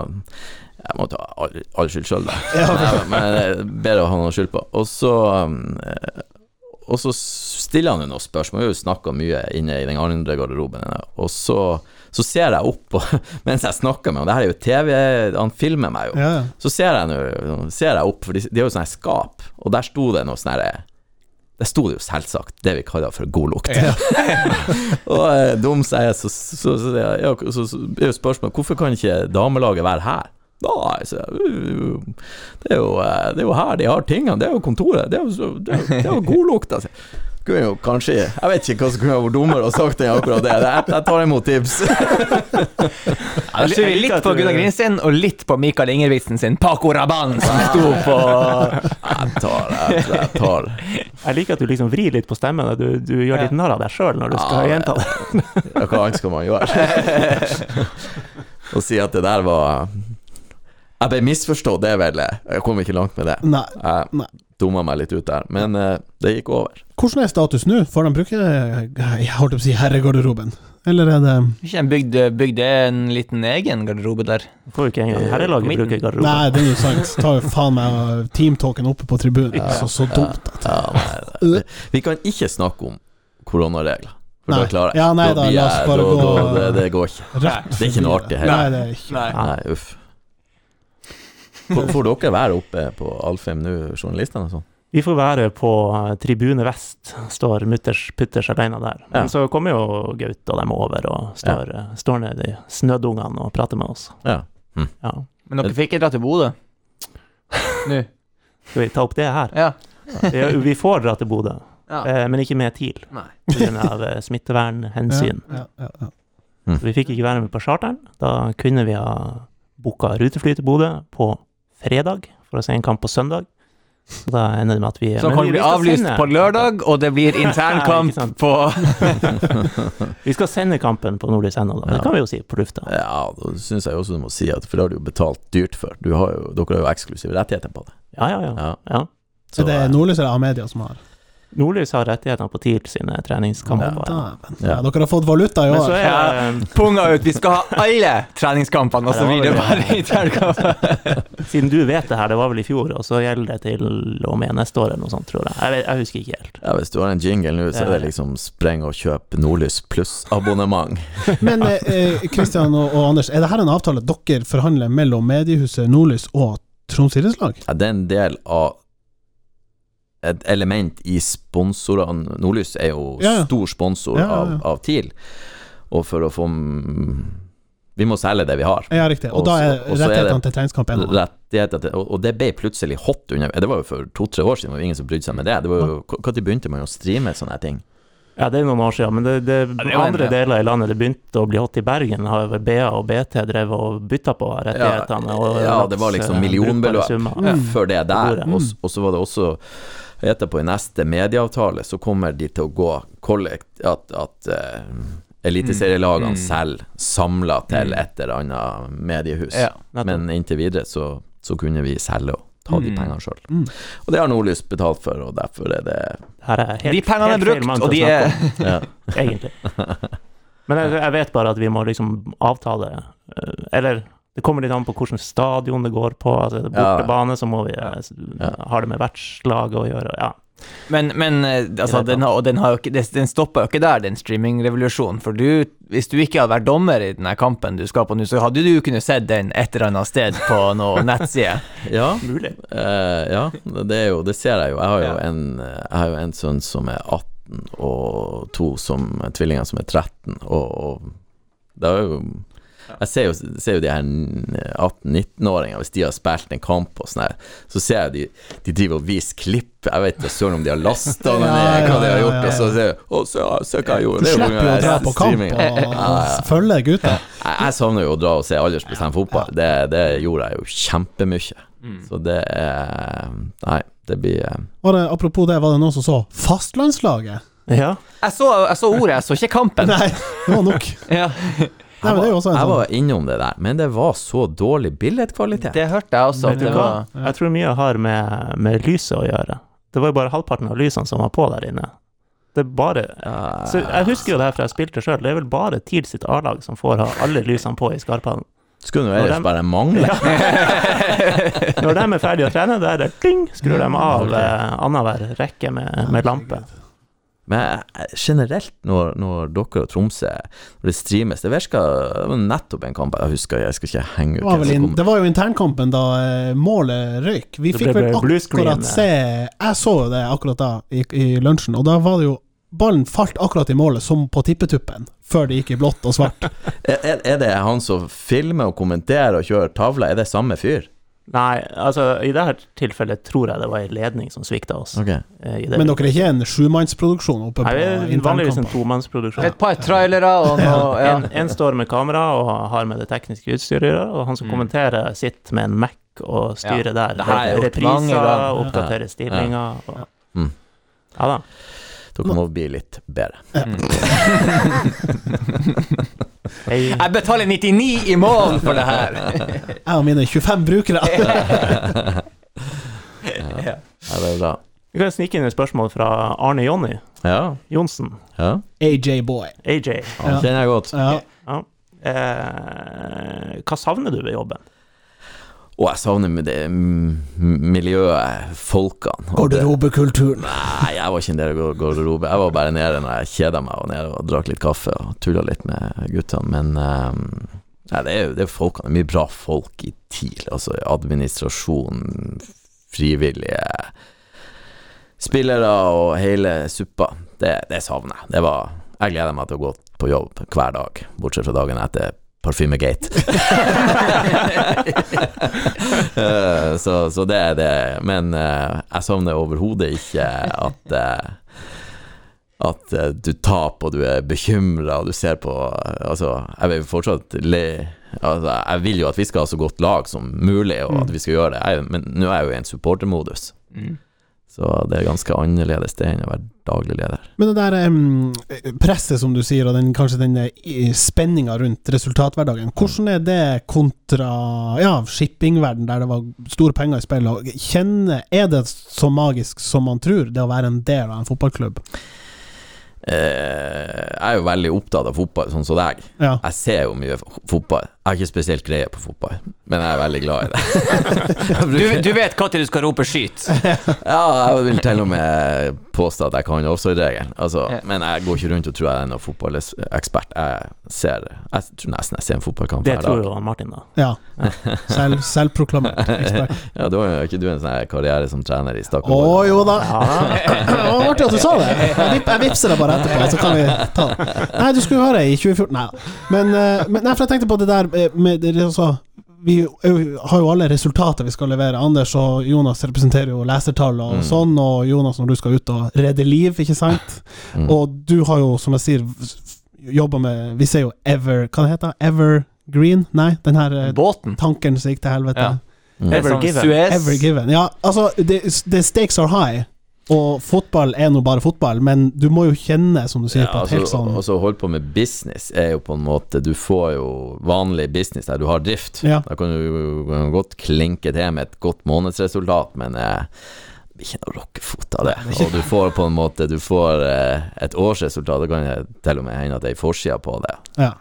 jeg må ta all, all skyld sjøl, da. Nei, men det er bedre å ha noe skyld på. Og så um, eh, Og så stiller han jo noen spørsmål. Vi har jo snakka mye inne i den andre garderoben. Og så, så ser jeg opp og, mens jeg snakker med ham. Det her er jo TV, han filmer meg jo.
Ja, ja.
Så ser jeg, nå, ser jeg opp, for de, de har jo sånne skap, og der sto det noe sånn Der sto det jo selvsagt det vi kaller for god lukt. og eh, dum sier jeg, så, så, så, så, ja, så, så er jo spørsmålet hvorfor kan ikke damelaget være her? Nei, så, det, er jo, eh, det er jo her de har tingene, det er jo kontoret, det er jo, det er, jo- det er jo god lukt. Altså. kunne jo kanskje Jeg vet ikke hva som kunne vært dummere og sagt enn akkurat det. Jeg, jeg tar imot tips.
Jeg skylder litt på Gunnar Grinstein og litt på Mikael Ingebrigtsen sin Paco Rabanne, som sto på
Jeg tar, jeg, jeg tar.
Jeg liker at du liksom vrir litt på stemmen. Du, du gjør litt narr av deg sjøl når du skal
Ja,
gjenta det.
Ja, hva annet skal man gjøre? Å si at det der var Jeg ble misforstått, det er vel Jeg kom ikke langt med det.
Nei.
Jeg
Nei.
dumma meg litt ut der, men uh, det gikk over.
Hvordan er status nå? Får de bruke jeg holdt på å si herregarderoben? Eller er det
Ikke en bygd, bygd en liten egen garderobe der.
Får jo ikke engang herrelaget bruke garderobe.
Nei, det er jo sant. Tar jo faen meg teamtalken oppe på tribunen. Så, så dumt.
Ja, Ja, vi kan ikke snakke om koronaregler. For
Nei.
da klarer jeg
Ja, nei da, oss bare
da-
gå-
da- det, det går ikke.
Rett
Det er ikke noe artig heller.
Nei, det er ikke
Nei.
Nei, uff. Får, dere være oppe på Alfheim nå, journalistene og sånn?
Vi får være på eh, tribune vest, står mutters putters alene der. Men
Ja.
så kommer jo Gaute og dem over og står, ja. står nede i snødungene og prater med oss.
Ja.
Ja.
Men dere fikk ikke dra til Bodø? Nå?
Skal vi ta opp det her?
Ja.
Ja, Vi får dra til Bodø,
ja.
eh, men ikke med TIL pga. smittevernhensyn.
Ja, ja, ja.
Så vi fikk ikke være med på charteren. Da kunne vi ha booka rutefly til Bodø på fredag for å se en kamp på søndag. Så da ender det med at vi
Så kan
vi-
bli
vi
avlyst
sende-
på lørdag, og det blir internkamp
ja,
på
Vi skal sende kampen på Nordlys ennå, da.
Ja.
Det kan vi jo si på lufta.
Ja, da syns jeg også du må si at For det har du jo betalt dyrt for. Du har jo, dere har jo eksklusive rettigheter på det.
Ja, ja, ja.
Ja.
ja.
Så,
Er det
eh,
Nordlys eller Amedia som har?
Nordlys har rettighetene på TIL sine treningskamper.
Ja.
Ja, dere har fått valuta i
Men så
år.
er det
Punga ut! Vi skal ha alle treningskampene, og så blir det bare internkamp.
Siden du vet det her, det var vel i fjor, og så gjelder det til og med neste år eller noe sånt, tror jeg. Jeg, vet, jeg husker ikke helt.
ja, Hvis du har en jingle nå, så er det liksom spreng og kjøp Nordlys pluss-abonnement.
Men Kristian og, og Anders, er dette en avtale dere forhandler mellom mediehuset Nordlys og Troms idrettslag?
Ja, det er en del av et element i sponsorene. Nordlys er jo
Ja, ja.
stor sponsor
Ja, ja, ja.
Av, av TIL, og for å få Vi må selge det vi har.
Ja, riktig. Og
og da er
rettighetene til treningskamp en av dem.
Rettigheter og, og det ble plutselig hot under Det var jo for to-tre år siden, det var jo ingen som brydde seg med det. det var jo, Når begynte man å streame sånne ting?
Ja, det er noen år siden, men det, det,
det en-
andre deler i landet det begynte å bli hot i Bergen, har vel BA og BT drevet og bytta på rettighetene. og
ja, det var liksom
eh,
millionbeløp før det der.
Mm.
Og, og så var det også Etterpå, i neste medieavtale, så kommer de til å gå kollekt At, at uh, eliteserielagene
Mm.
selv samla til
Mm.
et eller annet mediehus.
Ja.
Men inntil videre så, så kunne vi selge og ta de
Mm.
pengene sjøl.
Mm.
Og det har Nordlys betalt for, og derfor er det
Her er helt,
De pengene er brukt, og de er
ja.
egentlig. Men jeg, jeg vet bare at vi må liksom avtale eh, Eller det kommer litt an på hvilket stadion det går på. Altså, er det bortebane, så må vi eh,
Ja.
ha det med vertslaget å gjøre. Ja.
Men, men eh, altså, den, har, og den, har jo ikke, den stopper jo ikke der, den streamingrevolusjonen. For du, hvis du ikke hadde vært dommer i denne kampen du skal på nå, så hadde du kunnet sett den et eller annet sted på noen nettside.
ja.
Mulig.
Uh, ja, det er jo Det ser jeg jo. Jeg har jo,
Ja.
en, jeg har jo en sønn som er 18, og to som tvillinger som er 13, og, og det er jo Jeg ser jo, ser jo de her 18-19-åringene, hvis de har spilt en kamp og sånn her, så ser jeg de, de driver og viser klipp. Jeg vet ikke søren om de har lasta
Ja,
ned, hva de har
ja,
gjort,
ja.
og så ser jeg Å, se, se hva jeg gjorde.
Du
er
slipper jo å dra på kamp og, følge gutta.
Jeg, jeg savner jo å dra og se aldersbestemt fotball. Det, det gjorde jeg jo kjempemye.
Mm.
Så det er Nei, det blir eh,
Var det, apropos det, var det noen som så fastlandslaget?
Ja.
Jeg så, jeg så ordet, jeg så ikke kampen.
Nei, det var nok.
Ja,
Nei, også en
Jeg
sånn
var innom det der, men det var så dårlig billedkvalitet.
det hørte jeg også. Var
Jeg tror mye har med, med lyset å gjøre. Det var jo bare halvparten av lysene som var på der inne. Det er bare så Jeg husker jo det her fra jeg spilte sjøl. Det er vel bare TIL sitt A-lag som får ha alle lysene på i Skarphallen.
Skulle nå ellers bare mangle.
Når de er ferdige å trene, da er det ding, skrur de av eh, annenhver rekke med, med lampe.
Men eh, generelt, når, når dere og Tromsø Når det streames Det virka var nettopp en kamp Jeg husker, jeg skal ikke henge ut
Det var, vel
som
det var jo internkampen da eh, målet røyk. Vi fikk vel akkurat se Jeg så det akkurat da, i, i lunsjen, og da var det jo Ballen falt akkurat i målet, som på tippetuppen, før det gikk i blått og svart.
Er, er det han som filmer og kommenterer og kjører tavla, Er det samme fyr?
Nei, altså i dette tilfellet tror jeg det var en ledning som svikta oss.
Ok.
eh, i det
Men dere er ikke en sjumannsproduksjon oppe
Nei,
på
er vanligvis en tomannsproduksjon.
Et par trailere og noe ja.
En, en står med kamera og har med det tekniske utstyret, og han som
Mm.
kommenterer, sitter med en Mac og styrer der.
det har jeg
Repriser, oppdaterer stillinger. Og,
Mm.
ja da.
Dere må bli litt bedre.
Hei.
Jeg betaler 99 i måneden for det her!
Jeg og mine 25 brukere.
ja.
Ja, det er bra.
Vi kan snike inn et spørsmål fra Arne Jonny
Ja.
Johnsen.
ja.
AJ Boy.
AJ.
Han kjenner jeg godt.
Ja.
Ja. Eh, hva savner du ved jobben?
Og jeg savner med det miljøet, folkene.
Garderobekulturen.
Nei, jeg var ikke en del av garderobe. Jeg var bare nede når jeg kjeda meg, og nede og drakk litt kaffe og tulla litt med guttene. Men um, nei, det er jo det er folkene. Mye bra folk i TIL. Altså administrasjon, frivillige spillere og hele suppa. Det, det savner jeg. Det var Jeg gleder meg til å gå på jobb hver dag, bortsett fra dagen etter Parfymegate. Så, så det er det. Men uh, jeg savner overhodet ikke at uh, at eh, du taper og du er bekymra og du ser på Altså, jeg vil fortsatt le Altså, jeg vil jo at vi skal ha så godt lag som mulig, og at vi skal gjøre det, jeg, men nå er jeg jo i en supportermodus.
Mm.
Så det er ganske annerledes det enn å være daglig leder.
Men det der um, presset, som du sier, og den, kanskje den spenninga rundt resultathverdagen, hvordan er det kontra ja, shippingverden, der det var store penger i spill? og kjenne, er det så magisk som man tror, det å være en del av en fotballklubb?
Eh, jeg er jo veldig opptatt av fotball, sånn som deg.
Ja.
Jeg ser jo mye fotball. Jeg har ikke spesielt greie på fotball, men jeg er veldig glad i det.
Du, du vet når du skal rope 'skyt'?
Ja, jeg vil til og med påstå at jeg kan offside-regelen. Altså,
Ja.
Men jeg går ikke rundt og tror jeg er noen fotballekspert. Jeg ser Jeg tror nesten jeg ser en fotballkamp
Det tror jo Martin, da.
ja. Selv, selvproklamert ekspert.
Ja, da har jo ikke du en sånn karriere som trener i
Å
Stakkevoll?
jo da! Det var artig at du sa det. Jeg, vip, jeg vipser deg bare etterpå, så kan vi ta det. Nei, du skulle høre i 2014 Nei da. Men, eh, men nei, for jeg tenkte på det der eh, med det, altså, Vi har jo alle resultater vi skal levere. Anders og Jonas representerer jo lesertall og
Mm.
sånn, og Jonas når du skal ut og redde liv, ikke sant?
Mm.
Og du har jo, som jeg sier, jobba med Vi ser jo Ever Hva det heter Evergreen? Nei, den her eh,
Båten?
tankeren som gikk til helvete.
Ja.
Mm.
Ever,
Given.
Ever given. Ja, altså, the, the stakes are high. Og fotball er nå bare fotball, men du må jo kjenne, som du sier,
Ja,
på et
altså,
helt sånn
altså holde på med business er jo på en måte Du får jo vanlig business der du har drift.
Ja.
Da kan du godt klinke til med et godt månedsresultat, men eh, det blir ikke noe rockefot av det. Og du får på en måte Du får eh, et årsresultat, det kan til og med hende at det er forsida på det.
Ja.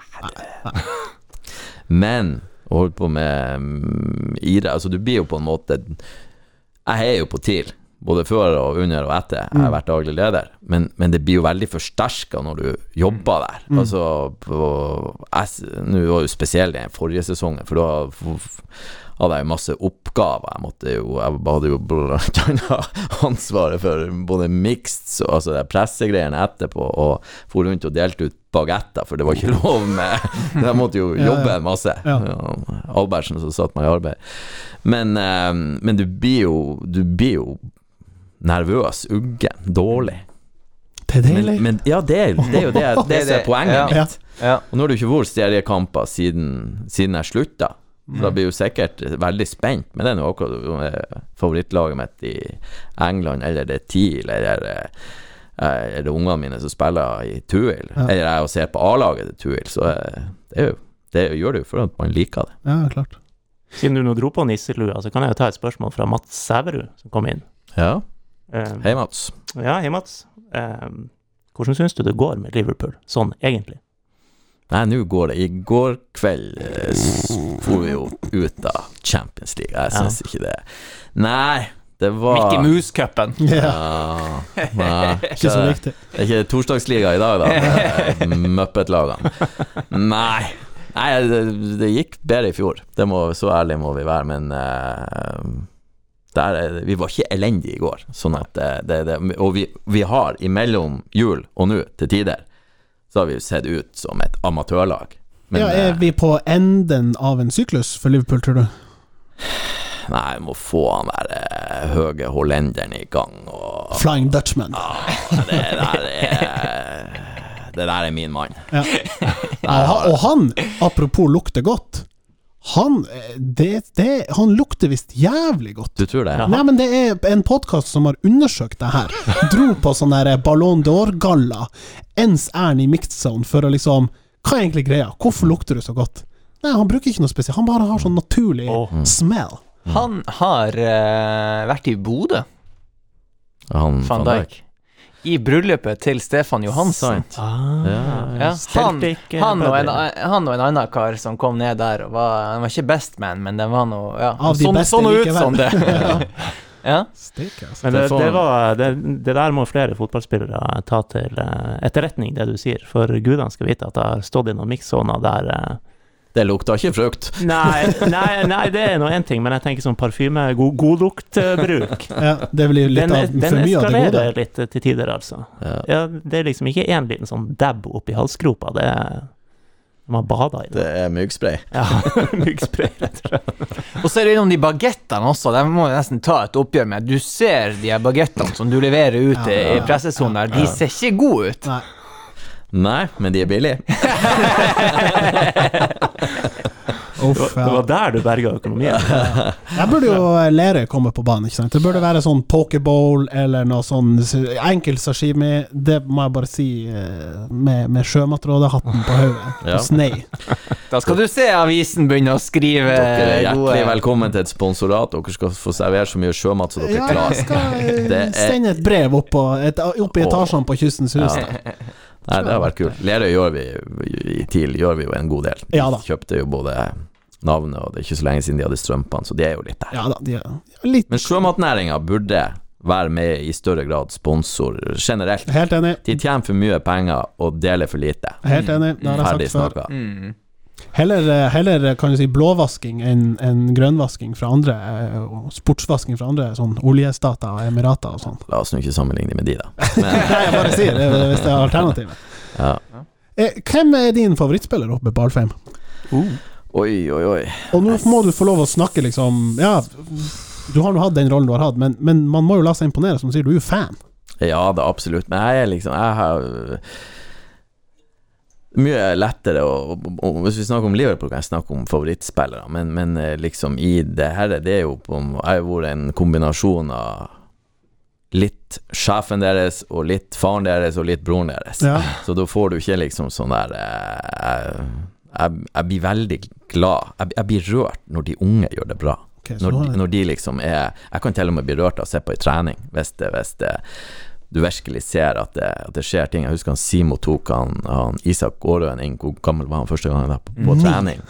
Men å holde på med um, idrett Altså, du blir jo på en måte Jeg heier jo på TIL, både før og under og etter. Jeg har
Mm.
vært daglig leder, men, men det blir jo veldig forsterka når du jobber der.
Mm.
Altså Nå var jo spesielt den forrige sesongen, for da hadde jeg jo masse oppgaver. Jeg måtte jo Jeg hadde jo blant annet ansvaret for både mixed, altså de pressegreiene etterpå, og for rundt og delte ut bagetter, for det var ikke lov med Jeg måtte jo jobbe
en
masse.
Ja.
Ja, Albertsen som satte meg i arbeid. Men, eh, men du blir jo Du blir jo nervøs, uggen, dårlig.
Det er deilig.
Men, men ja, det er, det er jo det, det, er poenget
Ja.
mitt.
Ja.
Og nå har det jo ikke vært seriekamper siden, siden jeg slutta. Så da blir jeg jo sikkert veldig spent, men det er nå akkurat det er favorittlaget mitt i England, eller det er TIL, eller eh, er det ungene mine som spiller i Tuil,
Ja.
eller jeg og ser på A-laget til Tuil, så eh, det, er jo, det gjør det jo for at man liker det.
Ja, klart.
Siden du nå dro på nisselua, så kan jeg jo ta et spørsmål fra Mats Sæverud, som kom inn.
Ja,
Eh,
hei Mats.
Ja, hei, Mats. Um, hvordan syns du det går med Liverpool, sånn egentlig?
Nei, nå går det. I går kveld eh, for vi jo ut av Champions League. Jeg syns ikke det. Nei, det var
Mickey Mouse-cupen.
Ja,
Ja, nei,
ikke så viktig.
Det er ikke torsdagsliga i dag, da. Muppet-lagene. Nei. Nei, det, det gikk bedre i fjor. Det må, så ærlig må vi være, men eh, der, er- vi var ikke elendige i går. Sånn at det, det, det Og vi, vi har imellom jul og nå, til tider, så har vi sett ut som et amatørlag. Men
ja, er
eh,
vi på enden av en syklus for Liverpool, tror du?
Nei, jeg må få han der eh, høye hollenderen i gang. Og,
Flying Dutchman.
Ja, det der er Det der er min mann.
Ja. Og han, apropos lukter godt Han, eh, det, det, han lukter visst jævlig godt.
Du tror det?
Nei, men det er en podkast som har undersøkt det her. Dro på sånn der Ballon d'Or-galla ens ærend i mixed zone for å liksom Hva er egentlig greia? Hvorfor lukter du så godt? Nei, han bruker ikke noe spesielt. Han bare har sånn naturlig
oh.
smell.
Han har uh, vært i Bodø,
Han
van Dijk. I bryllupet til Stefan Johansen.
Ah,
Ja,
han,
eh,
han, og en, han og en annen kar som kom ned der, og var, han var ikke bestman, men den var noe ja,
Av de
sånn,
beste
sånn ut som det. ja.
Stik, altså.
Men det,
Det
var, det, det der må flere fotballspillere ta til eh, etterretning, det du sier. For gudene skal vite at det har stått i noen mix-soner der eh,
Det lukta ikke frukt.
nei, nei, nei, det er nå én ting, men jeg tenker sånn parfyme, god, godluktbruk.
Ja, det blir litt
Den,
av
den
for mye av det gode.
eskalerer litt til tider, altså.
Ja.
Ja, det er liksom ikke én liten sånn dab oppi halsgropa, det er Man bader i det.
Det er myggspray.
Ja, myggspray, rett og slett.
Og så er det innom de bagettene også, de må nesten ta et oppgjør med. Du ser de bagettene som du leverer ut i, i pressesonen der, de ser ikke gode ut.
Nei.
Nei, men de er billige.
Det
Uff,
var, det var der du berga økonomien.
Jeg burde jo lære å komme på banen, ikke sant. Det burde være sånn pokeball eller noe sånn enkel sashimi. Det må jeg bare si eh, med, med Sjømatrådet-hatten på hodet.
Ja.
Snei.
Da skal du se avisen begynne å skrive
Dere er hjertelig velkommen til et sponsorat. Dere skal få servere så mye sjømat som dere
Ja,
klarer.
jeg skal
er-
sende et brev opp, på, et, opp i etasjene på Kystens Hus.
Ja. Nei, det har vært kult. Lerøy gjør vi i TIL gjør vi jo en god del. De
Ja da.
kjøpte jo både navnet, og det er ikke så lenge siden de hadde strømpene, så de er jo litt der.
Ja da, de er litt
Men sjømatnæringa burde være med i større grad sponsor generelt.
Helt enig.
De tjener for mye penger og deler for lite.
Helt enig. Det har
Ferdig
jeg sagt før.
snakka.
mm.
Heller, eh, heller kan du si blåvasking enn en grønnvasking fra andre, eh, sportsvasking fra andre sånn oljestater og emirater og sånn.
La oss nå ikke sammenligne med de, da. Men,
Nei, jeg bare sier det hvis det er alternativet.
ja.
Eh, hvem er din favorittspiller oppe på Alfheim?
Oi, oi, oi.
Og nå må du få lov å snakke, liksom Ja, du har nå hatt den rollen du har hatt, men, men man må jo la seg imponere, som du sier, du er jo fan.
Ja, det absolutt. Men jeg er liksom Jeg har mye lettere å Hvis vi snakker om Liverpool, kan jeg snakke om favorittspillere, men, men eh, liksom i det her Det er jo på Jeg har vært en kombinasjon av litt sjefen deres, og litt faren deres, og litt broren deres.
Ja.
Så da får du ikke liksom sånn der jeg, jeg, jeg blir veldig glad. Jeg, jeg blir rørt når de unge gjør det bra.
Okay,
Når, de- når de liksom er Jeg kan til og med bli rørt av å se på i trening, hvis det, hvis det du virkelig ser at det, at det skjer ting. Jeg husker han Simo tok han, han Isak Aarøen inn. Hvor gammel var han første gang han var på, på trening?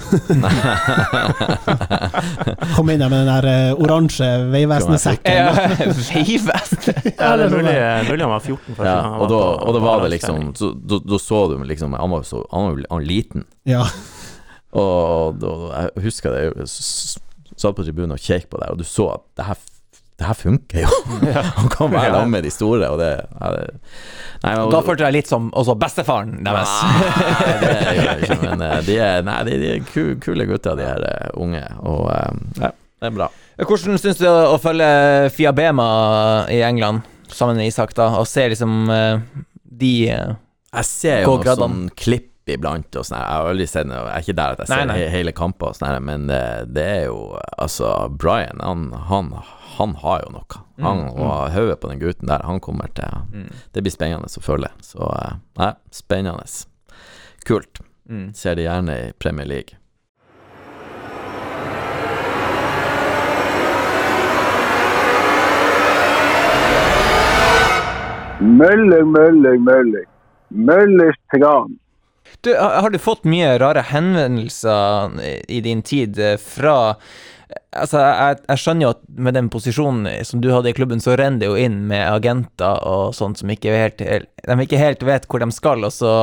Kom inn der med den der eh, oransje Vegvesenet-sekken.
Ja, Veivest.
Ja, det er mulig, mulig han var 14 første
Ja,
gang
og, da, og da var det liksom så, da, da så du liksom Han var jo så Han var, han var liten.
Ja.
Og da, jeg husker det, jeg satt på tribunen og kjekk på det, og du så at det her, det her funker jo. Han kan være sammen med de store, og det, ja, det Nei, og,
Da følte jeg litt som også bestefaren deres.
Nei, det gjør jeg ikke, men eh, de er, nei, de, de er ku- kule gutter, de her eh, unge, og eh, ja, det er bra.
Hvordan syns du å følge Fiabema i England sammen med Isak, da, og se liksom de
Jeg ser jo noen sånn klipp iblant, og sånn, jeg har aldri sett noe, jeg er ikke der at jeg ser
Nei, nei.
hele kamper, og sånn, men det, det er jo Altså, Brian, han, han, han har jo noe. Han
Mm,
og hodet på den gutten der, han kommer til
mm,
Det blir spennende å følge. Så eh, nei, spennende. Kult.
mm.
Ser det gjerne i Premier League.
Mølling, mølling, mølling. Møllers tran.
Du, har du fått mye rare henvendelser i din tid eh, fra Altså, jeg, jeg skjønner jo at med den posisjonen som du hadde i klubben, så renner det jo inn med agenter og sånt som ikke helt, de ikke helt vet hvor de skal, og så,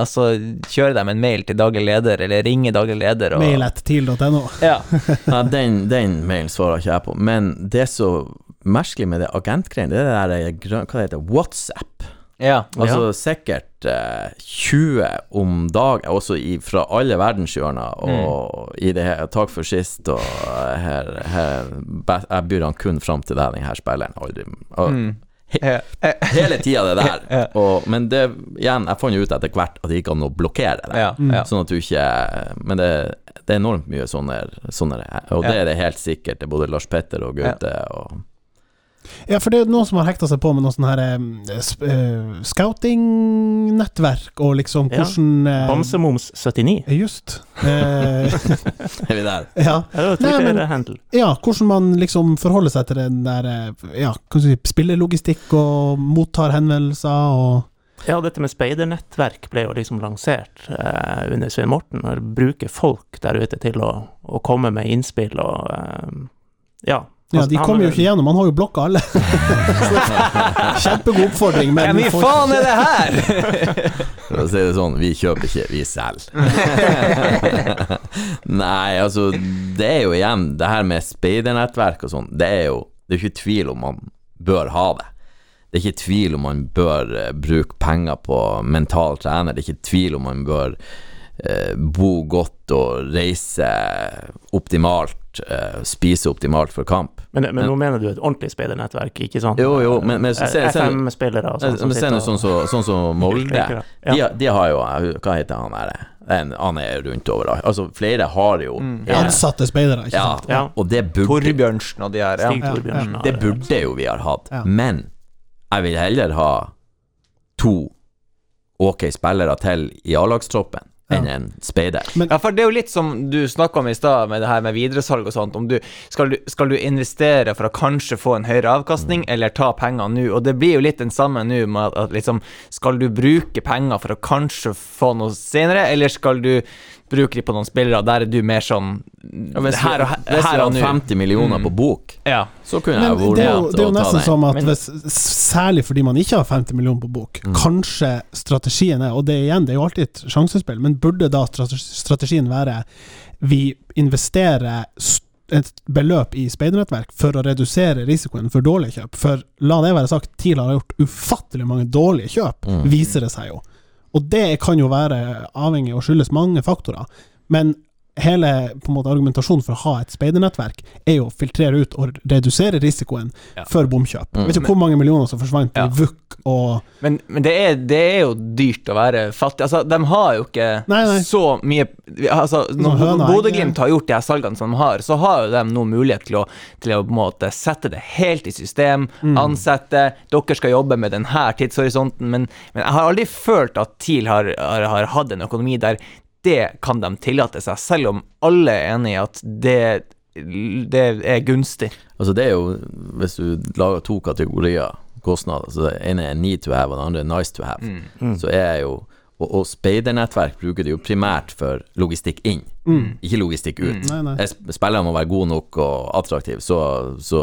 og så kjører de en mail til daglig leder, eller ringer daglig leder. Og,
Mailet.til.no.
Ja.
ja den, den mailen svarer ikke jeg på. Men det som så merkelig med det agentgreiene, det er det der Hva det heter WhatsApp?
Ja.
Altså sikkert eh, 20 om dagen, også i, fra alle verdenshjørner. Og i det her Takk for sist, og eh, her, her Jeg byr han kun fram til deg, den her spilleren. Aldri og,
Mm. he, eh,
Hele tida det der. Og, men det igjen, jeg fant jo ut etter hvert at det gikk an å blokkere det.
Ja, mm.
Sånn at du ikke Men det, det er enormt mye sånne, sånne Og det er det helt sikkert. Det er både Lars Petter og Gaute og
Ja, for det er noen som har hekta seg på med noe sånn her uh, eh, scouting-nettverk, og liksom hvordan eh,
Bamsemums 79.
Just. Uh,
Er vi der?
ja.
Det er
Nei, men- ja, hvordan man liksom forholder seg til den der Ja, si, spillelogistikk og mottar henvendelser og
Ja, dette med speidernettverk ble jo liksom lansert eh, under Svein Morten, bruke folk der ute til å, å komme med innspill og eh, ja.
Ja, de kommer jo ikke gjennom, han har jo blokka alle. Kjempegod oppfordring, men
Hvem
i
faen er det her?!
For å si det sånn, vi kjøper ikke, vi selger. Nei, altså, det er jo igjen Det her med speidernettverk og sånn, det er jo Det er ikke tvil om man bør ha det. Det er ikke tvil om man bør eh, bruke penger på mental trener. Det er ikke tvil om man bør eh, bo godt og reise optimalt, eh, spise optimalt for kamp.
Men, men nå mener du et ordentlig speidernettverk, ikke sant?
Jo, jo, men- men se-
FM-spillere og sånn. som
Men se nå sånn som sånn som Molde.
Ja.
De, har- de har jo Hva heter han der? En- Han er rundt overalt. Altså, flere har jo ja.
Ansatte speidere, ikke
ja,
sant?
Ja.
og det burde,
Torbjørnsen og de her.
Stig
Ja.
Det burde jo vi har hatt.
Ja.
Men jeg vil heller ha to ok spillere til i A-lagstroppen enn en speider.
Ja, for det er jo litt som du snakka om i stad, med det her med videresalg og sånt. Om du skal, du skal du investere for å kanskje få en høyere avkastning, eller ta penger nå? Og det blir jo litt den samme nå med at, at liksom Skal du bruke penger for å kanskje få noe senere, eller skal du bruke de på noen spillere? Der er du mer sånn
Hvis
her og,
hvis vi
her og
50 millioner på bok,
Ja.
så kunne
Men
jeg vært
det er jo,
med
det er jo
å ta
nesten som at hvis, Særlig fordi man ikke har 50 millioner på bok,
Mm.
kanskje strategien er Og det igjen, det er jo alltid et sjansespill, men burde da strategien være Vi investerer et beløp i speidernettverk for å redusere risikoen for dårlige kjøp. For la det være sagt, TIL har gjort ufattelig mange dårlige kjøp,
Mm.
viser det seg jo. Og det kan jo være avhengig og skyldes mange faktorer. Men hele på en måte, argumentasjonen for å ha et speidernettverk er jo å filtrere ut og redusere risikoen
Ja.
for bomkjøp.
Mm.
Vet ikke hvor mange millioner som forsvant
Ja.
i VUK og
Men, men det, er, det er jo dyrt å være fattig. Altså, de har jo ikke
Nei, nei.
så mye altså, Når
høna,
Bodø-Glimt har gjort de her salgene som de har, så har jo de nå mulighet til å, til å på en måte sette det helt i system,
Mm.
ansette Dere skal jobbe med denne tidshorisonten, men, men jeg har aldri følt at TIL har, har, har hatt en økonomi der det kan de tillate seg, selv om alle er enig i at det, det er gunstig.
Altså det er jo, hvis du lager to kategorier kostnader, så det ene er need to have, og det andre er nice to have,
Mm.
så er jo og, og speidernettverk bruker det jo primært for logistikk inn,
Mm.
ikke logistikk ut.
Nei, nei.
Spillerne må være gode nok og attraktive, så, så,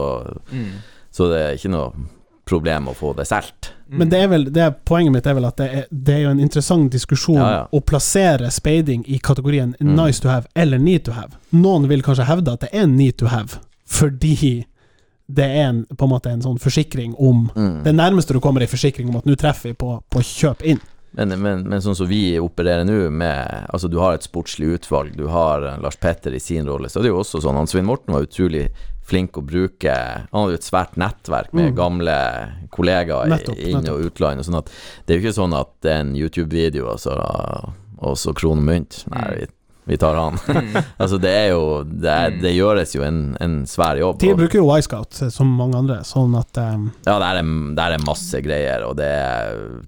så det er ikke noe problem å få det solgt.
Men det er vel, det er, poenget mitt er vel at det er, det er jo en interessant diskusjon
Ja, ja.
å plassere speiding i kategorien
Mm.
nice to have eller need to have. Noen vil kanskje hevde at det er need to have, fordi det er en, på en måte en sånn forsikring om
Mm.
Det nærmeste du kommer i forsikring om at nå treffer vi på, på kjøp inn.
Men, men, men sånn som vi opererer nå, med Altså, du har et sportslig utvalg, du har Lars Petter i sin rolle, så det er jo også sånn Han Svein Morten var utrolig flink å bruke Han hadde jo et svært nettverk med
Mm.
gamle kollegaer
Nettopp,
inn- og
nettopp.
utland, og sånn at det er jo ikke sånn at det er en YouTube-video, og så, kron så krone og mynt. Nei,
Mm.
vi, vi tar han. altså, det er jo Det, er, det gjøres jo en, en svær jobb. De
bruker jo Y-Scout eh, som mange andre, sånn at um,
ja, der er, der er masse greier, og det er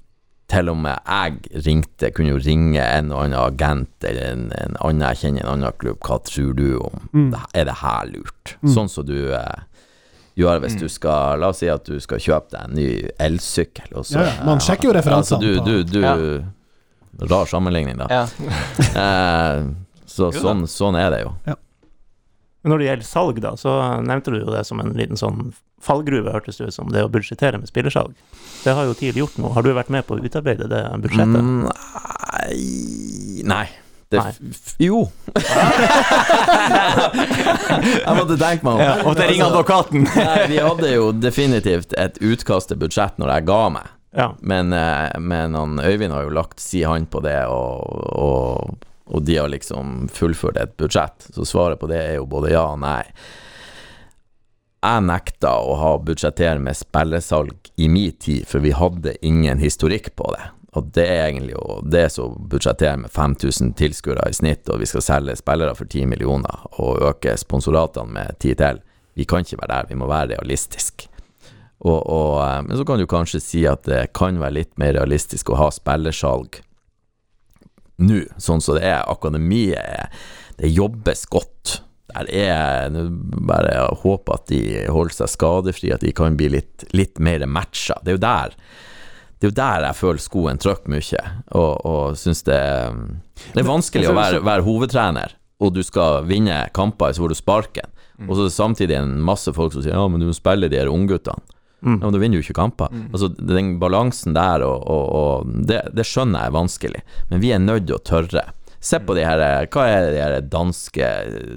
til og med jeg ringte, kunne jo ringe en og annen agent eller en, en annen jeg kjenner i en annen klubb, hva tror du om
Mm.
det, Er det her lurt?
Mm.
Sånn som du eh, gjør hvis du skal La oss si at du skal kjøpe deg en ny elsykkel, og så
Ja, ja, man sjekker jo referansene
Altså, du, du, du
Ja.
Rar sammenligning, da.
Ja.
Eh, så sånn, sånn er det jo.
Men når det gjelder salg, da, så nevnte du jo det som en liten sånn fallgruve, hørtes det ut som, det å budsjettere med spillersalg. Det har jo TIL gjort nå. Har du vært med på å utarbeide det budsjettet?
Mm, Nei Nei. Det, jo. jeg måtte tenke meg om.
Ja, og til ringe
Altså,
advokaten.
Nei, vi hadde jo definitivt et utkast til budsjett når jeg ga meg.
Ja.
Men, eh, men Øyvind har jo lagt si hand på det, og, og, og de har liksom fullført et budsjett. Så svaret på det er jo både ja og nei. Jeg nekta å ha budsjettere med spillesalg i min tid, for vi hadde ingen historikk på det. Og det er egentlig jo det som budsjetterer med 5000 tilskuere i snitt, og vi skal selge spillere for 10 millioner og øke sponsoratene med 10 til. Vi kan ikke være der, vi må være realistiske. Eh, men så kan du kanskje si at det kan være litt mer realistisk å ha spillersalg nå, sånn som det er. Akademiet er Det jobbes godt. Der er Bare jeg håper at de holder seg skadefrie, at de kan bli litt, litt mer matcha. Det er jo der det er jo der jeg føler skoen trykker mye, og, og syns det, det er vanskelig å være, være hovedtrener, og du skal vinne kamper, så får du sparken. Og så er det samtidig en masse folk som sier ja, men du må spille de her ungguttene.
Mm.
Men du vinner jo ikke kamper. Altså, den balansen der, og, og, og det, det skjønner jeg er vanskelig, men vi er nødt til å tørre. Se på de her Hva er de her danske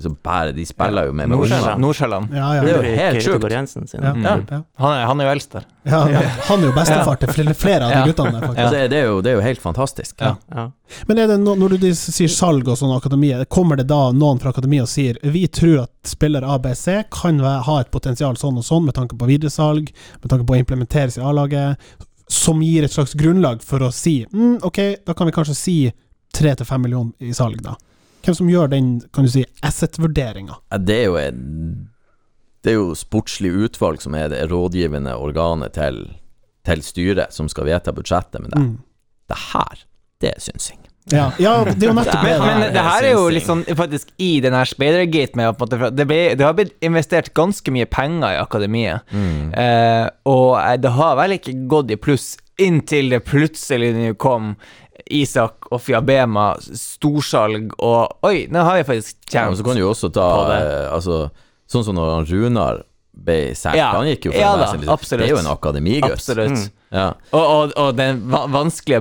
som bærer De spiller jo med med
Nordsjælland.
Ja, ja.
Det er jo helt sjukt.
Ja.
Han han er jo eldst der.
Ja, han er jo bestefar til flere, av de guttene der, faktisk.
Altså, det, er jo, det er jo helt fantastisk.
Ja.
Ja.
Men er det no, når du sier salg og sånn akademiet, kommer det da noen fra akademiet og sier vi tror at spiller ABC kan ha et potensial sånn og sånn med tanke på videresalg, med tanke på å implementeres i A-laget, som gir et slags grunnlag for å si mm, ok, da kan vi kanskje si tre til fem millioner i salg, da. Hvem som gjør den, kan du si, asset-vurderinga?
Det er jo en, Det er jo sportslig utvalg som er det rådgivende organet til, til styret, som skal vedta budsjettet. Men det,
Mm.
det her, det er synsing.
Ja, ja, det er jo nettopp det.
Men, det her er jo litt sånn faktisk i den her speidergate med at måte det, ble, det har blitt investert ganske mye penger i akademiet. Eh, og eh, det har vel ikke gått i pluss inntil det plutselig kom Isak og Fiabema, storsalg og Oi, nå har jeg faktisk
Ja,
tjent
så kan du jo også ta eh, altså, Sånn som når Runar ble sært,
Ja.
han gikk jo for
Ja da,
Det er jo en akademigutt.
Absolutt.
Mm.
Ja.
Og, og, og det er vanskelig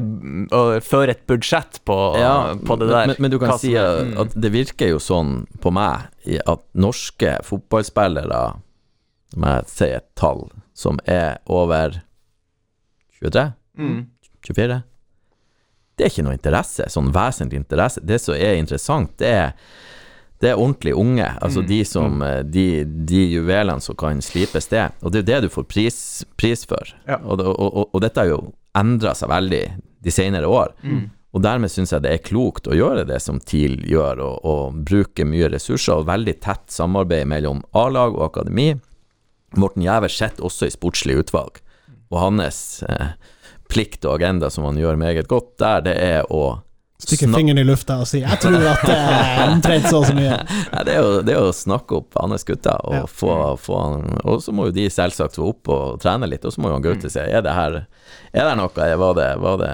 å føre et budsjett på,
Ja,
på det der.
Men, men du kan
Kassen.
si at,
mm.
at det virker jo sånn på meg at norske fotballspillere Må jeg si et tall som er over 23?
mm.
24? Det er ikke noe interesse, sånn vesentlig interesse. Det som er interessant, det er det er ordentlig unge, altså
Mm.
de som eh, de, de juvelene som kan slipes det. Og det er jo det du får pris, pris for.
Ja.
Og, og, og, og dette har jo endra seg veldig de senere år.
Mm.
Og dermed syns jeg det er klokt å gjøre det som TIL gjør, og, og bruke mye ressurser og veldig tett samarbeid mellom A-lag og akademi. Morten Gjæver sitter også i sportslig utvalg, og hans eh, plikt og agenda som han gjør meget godt der, det er å
Stikke fingeren i lufta og si 'jeg tror at det er omtrent så og så mye'.
Ja, det, er jo, det er jo å snakke opp hans gutter, og,
Ja.
få, få han, og så må jo de selvsagt få opp og trene litt, og så må jo han Gaute si er det her Er det noe, var det, var det,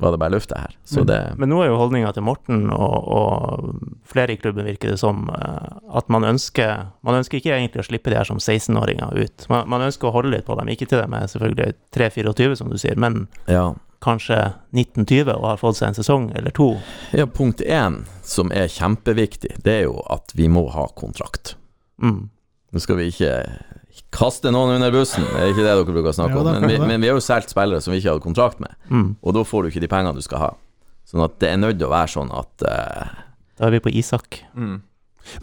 var det bare luft, det her? Så det
Men nå er jo holdninga til Morten og, og flere i klubben, virker det som, eh, at man ønsker Man ønsker ikke egentlig å slippe de her som 16-åringer ut. Man, man ønsker å holde litt på dem. Ikke til dem er selvfølgelig 3-24, som du sier, men
Ja.
kanskje 1920 og har fått seg en sesong eller to.
ja, punkt én, som er kjempeviktig, det er jo at vi må ha kontrakt.
Mm.
Nå skal vi ikke kaste noen under bussen, det er ikke det dere bruker å snakke
Ja,
om, men vi, men vi har jo solgt spillere som vi ikke hadde kontrakt med,
Mm.
og da får du ikke de pengene du skal ha. Sånn at det er nødt til å være sånn at uh...
Da er vi på Isak.
Mm.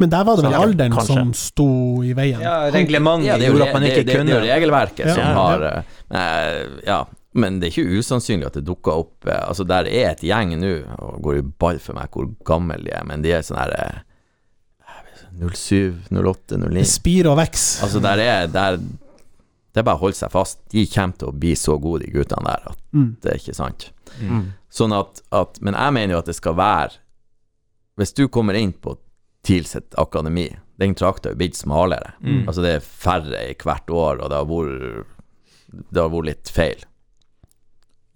Men der var det vel
ja,
alderen
Kanskje.
som sto i veien.
Ja, reglementet
Ja,
gjorde at man ikke
det, det,
kunne
det er jo regelverket
Ja,
som har eh, eh, Ja, men det er ikke usannsynlig at det dukker opp uh, Altså, der er et gjeng nå, og går i ball for meg hvor gammel de er, men de er sånn her eh, 07, 08, 09
Det spirer og vokser.
Altså, der er der, Det er bare å holde seg fast. De kommer til å bli så gode, de guttene der, at
Mm.
det er ikke sant.
Mm.
Sånn at, at Men jeg mener jo at det skal være Hvis du kommer inn på Tilsett akademi, den trakta er jo blitt smalere.
Mm.
Altså det er færre i hvert år, og det har vært Det har vært litt feil.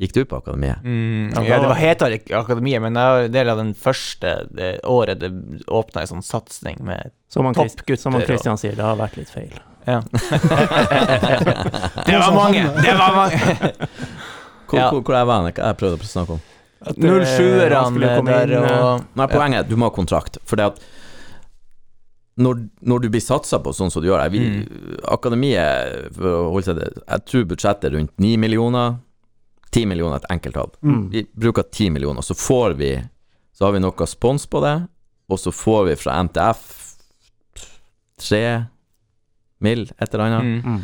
Gikk du på akademiet?
Mm,
Ja,
det var heter Akademiet, men jeg var del av den første det året det åpna en sånn satsing med Toppgutter
som han
og-
Christian sier, det har vært litt feil.
Ja. det var mange! Det var mange!
Hvor,
Ja.
hvor, hvor er vennen? Hva jeg prøvde å snakke om?
At det er
07-erne
komme
der
inn, eh,
og
Nei, poenget er du må ha kontrakt. For det at når, når du blir satsa på sånn som du gjør her mm. Akademiet, for å holde seg det Jeg tror budsjettet er rundt 9 millioner. 10 millioner et enkelttall.
Mm.
Vi bruker 10 millioner, så får vi Så har vi noe spons på det, og så får vi fra NTF 3 mill., et eller annet.
Mm.
Mm.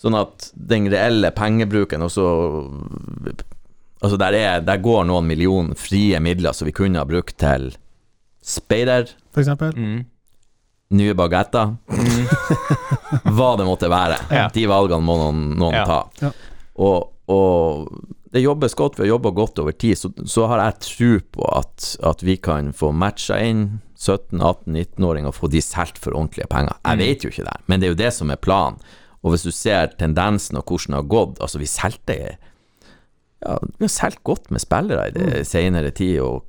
Sånn at den reelle pengebruken også Altså, der, er, der går noen millioner frie midler som vi kunne ha brukt til speider,
For eksempel.
Mm.
nye bagetter, hva det måtte være.
Ja.
De valgene må noen, noen
Ja.
ta.
Ja.
Og, og det jobbes godt, vi har jobba godt over tid, så, så har jeg tro på at, at vi kan få matcha inn 17-18-19-åringer og få de solgt for ordentlige penger. Jeg
Mm.
vet jo ikke det, men det er jo det som er planen. Og hvis du ser tendensen og hvordan det har gått Altså, vi solgte ja, Vi har solgt godt med spillere i det
Mm.
senere tid, og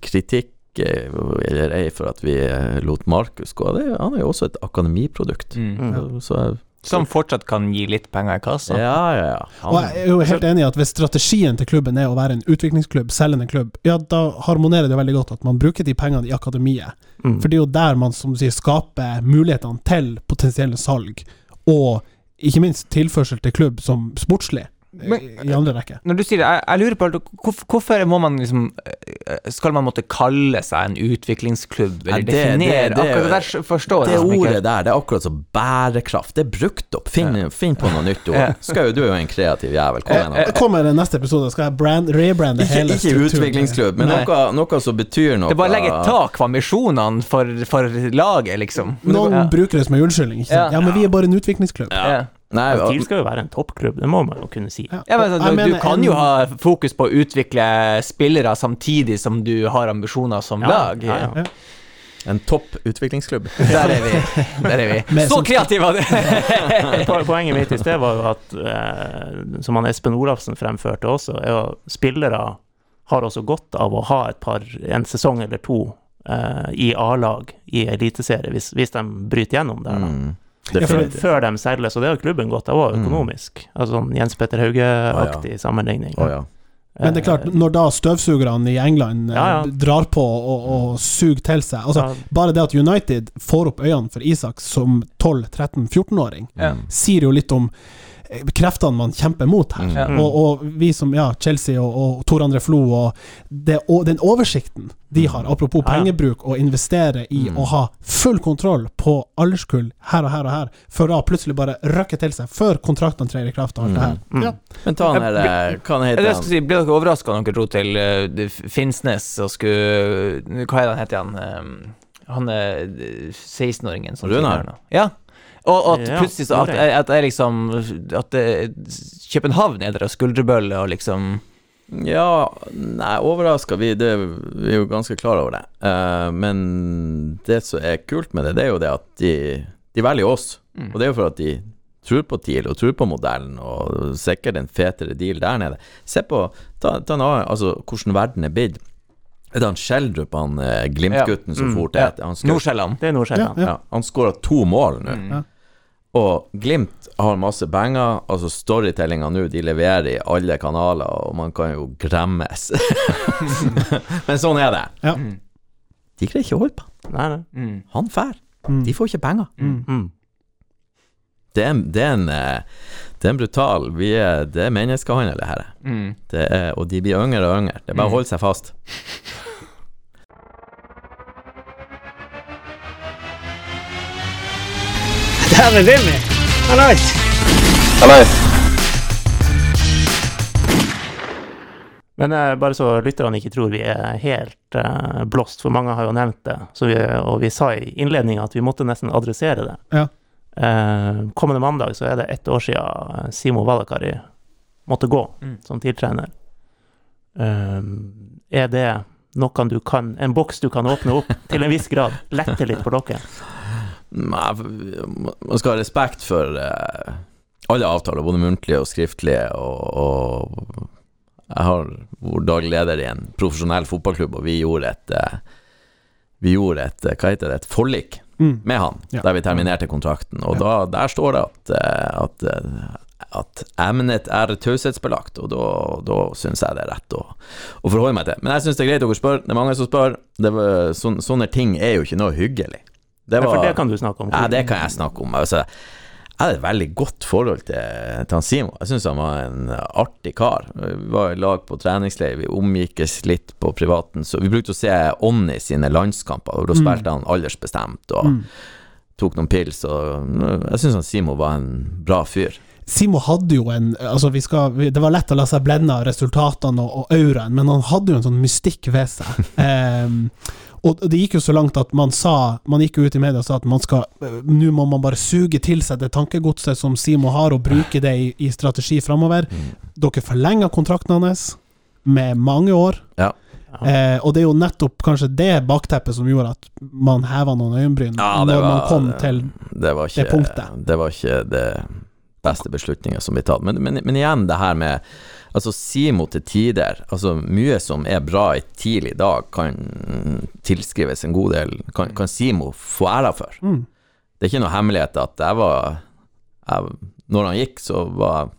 kritikk eh, eller ei for at vi eh, lot Markus gå. Det, han er jo også et akademiprodukt.
Mm.
Mm.
Så,
Som fortsatt kan gi litt penger i kassa.
ja, ja, ja.
Og jeg er jo helt enig i at hvis strategien til klubben er å være en utviklingsklubb, selgende klubb, ja, da harmonerer det veldig godt at man bruker de pengene i akademiet.
Mm.
For det er jo der man, som du sier, skaper mulighetene til potensielle salg, og ikke minst tilførsel til klubb som sportslig,
Men-
i andre rekke.
Når du sier det, jeg, jeg lurer på hvorfor, hvorfor må man liksom eh, Skal man måtte kalle seg en utviklingsklubb, eller
Ja, det-
definere
det- det-
Akkurat det der forstår
Det
liksom ikke.
ordet der, det er akkurat som bærekraft. Det er brukt opp. Finn, finn på noe nytt ord.
Ja.
Skal jo, du er jo en kreativ jævel. Kom igjen.
Eh.
Det kommer neste episode, skal jeg brand, rebrande
hele
hele
ikke
strukturen.
utviklingsklubb, men noe, noe som betyr noe.
Det er bare å legge et tak på ambisjonene for, for laget, liksom.
Noen
Ja.
bruker det som en unnskyldning. Ikke sant?
Ja.
Ja, men vi er bare en utviklingsklubb.
Ja.
Nei,
TIL skal jo være en toppklubb, det må man jo kunne si.
Ja.
Men, altså, du, du kan jo ha fokus på å utvikle spillere samtidig som du har ambisjoner som
Ja,
lag.
ja, ja.
en topp utviklingsklubb.
Der er vi. Der er vi. Så kreative!
Poenget mitt i sted var jo at, eh, som han Espen Olafsen fremførte også, er jo spillere har også godt av å ha et par, en sesong eller to eh, i A-lag i eliteserie, hvis, hvis de bryter gjennom der. da.
Mm.
Ja, for-
Før de selger, så det har klubben godt av òg,
Mm.
økonomisk. Altså sånn Jens Petter Hauge-aktig sammenligning.
Ah, ja.
Men det er klart, når da støvsugerne i England eh,
Ja, ja.
drar på og, og suger til seg Altså,
Ja.
bare det at United får opp øynene for Isak som 12-13-14-åring,
Mm.
sier jo litt om kreftene man kjemper mot her.
Mm.
Mm.
Og, og vi som ja, Chelsea og, og Tor André Flo og, det, og den oversikten de har, apropos
Ja,
pengebruk, og investere i
Mm.
å ha full kontroll på alderskull her og her og her, for da plutselig bare røkke til seg før kontraktene trer i kraft og alt det her.
Mm.
Ja.
Men ta han her eh, Hva han heter han?
si, Ble dere overraska når dere dro til uh, Finnsnes og skulle Hva er det han heter han? Um, han er eh, 16-åringen som
Runar?
sitter her nå. Ja. Og at
Ja,
plutselig så at, at det er liksom At det, København er der og skulderbølle og liksom
Ja, nei, overraska vi, det, vi er jo ganske klar over det. Uh, men det som er kult med det, det er jo det at de, de velger oss.
Mm.
Og det er jo for at de tror på TIL og tror på modellen, og sikkert en fetere deal der nede. Se på ta, ta en annen, altså hvordan verden er blitt. Er det han Schjelderup, han eh, Glimt-gutten som
Mm.
for til
Ja. Nordsjælland.
Det er Nordsjælland.
Ja,
ja, Han skåra to mål nå.
Mm.
Og Glimt har masse penger, altså storytellinga nå, de leverer i alle kanaler, og man kan jo gremmes. Men sånn er det.
Ja.
De greier ikke å holde på
Nei, nei.
Mm.
Han fær.
Mm.
De får ikke penger.
Mm.
Mm.
Det er, det er en Det er en brutal vi er, Det er menneskehandel, det her.
Mm.
Det er, og de blir yngre og yngre. Det er bare å
Mm.
holde seg fast.
Dæven, Remi! Hallais!
Men uh, bare så lytterne ikke tror vi er helt uh, blåst, for mange har jo nevnt det, så vi, og vi sa i innledninga at vi måtte nesten adressere det.
Ja.
Uh, kommende mandag så er det ett år siden Simo Valakari måtte gå
Mm.
som TIL-trener. Er det noe du kan, en boks du kan åpne opp til en viss grad? Lette litt for dere?
Man skal ha respekt for eh, alle avtaler, både muntlige og skriftlige, og, og jeg har vært daglig leder i en profesjonell fotballklubb, og vi gjorde et eh, Vi gjorde et, eh, hva heter det, et forlik
Mm.
med han,
Ja.
der vi terminerte kontrakten, og da, der står det at, at, at emnet er taushetsbelagt, og da, da syns jeg det er rett å, å forholde meg til. Men jeg syns det er greit dere spør, det er mange som spør. Det var, sån, sånne ting er jo ikke noe hyggelig. Det
Ja, for det kan du snakke om.
ja, det kan jeg snakke om. Altså, jeg hadde et veldig godt forhold til, til han Simo. Jeg syns han var en artig kar. Vi var i lag på treningsleir, vi omgikkes litt på privaten. Så vi brukte å se Onni sine landskamper, og da spilte han aldersbestemt og
Mm.
tok noen pils. Og jeg syns han Simo var en bra fyr.
Simo hadde jo en altså vi skal, vi- Det var lett å la seg blende av resultatene og, og auraen, men han hadde jo en sånn mystikk ved seg. Ehm, og det gikk jo så langt at man sa Man gikk jo ut i media og sa at man skal Nå må man bare suge til seg det tankegodset som Simo har, og bruke det i, i strategi framover. Dere forlenga kontrakten hans med mange år.
Ja.
Eh, og det er jo nettopp kanskje det bakteppet som gjorde at man heva noen øyenbryn
Ja, når
når man
var-
kom til
det var ikke
det punktet.
Det var ikke det beste beslutninga som ble tatt. Men, men, men igjen, det her med Altså, Simo til tider Altså, mye som er bra i tidlig dag, kan tilskrives en god del Kan, kan Simo få æra for.
Mm.
Det er ikke noe hemmelighet at jeg var jeg, Når han gikk, så var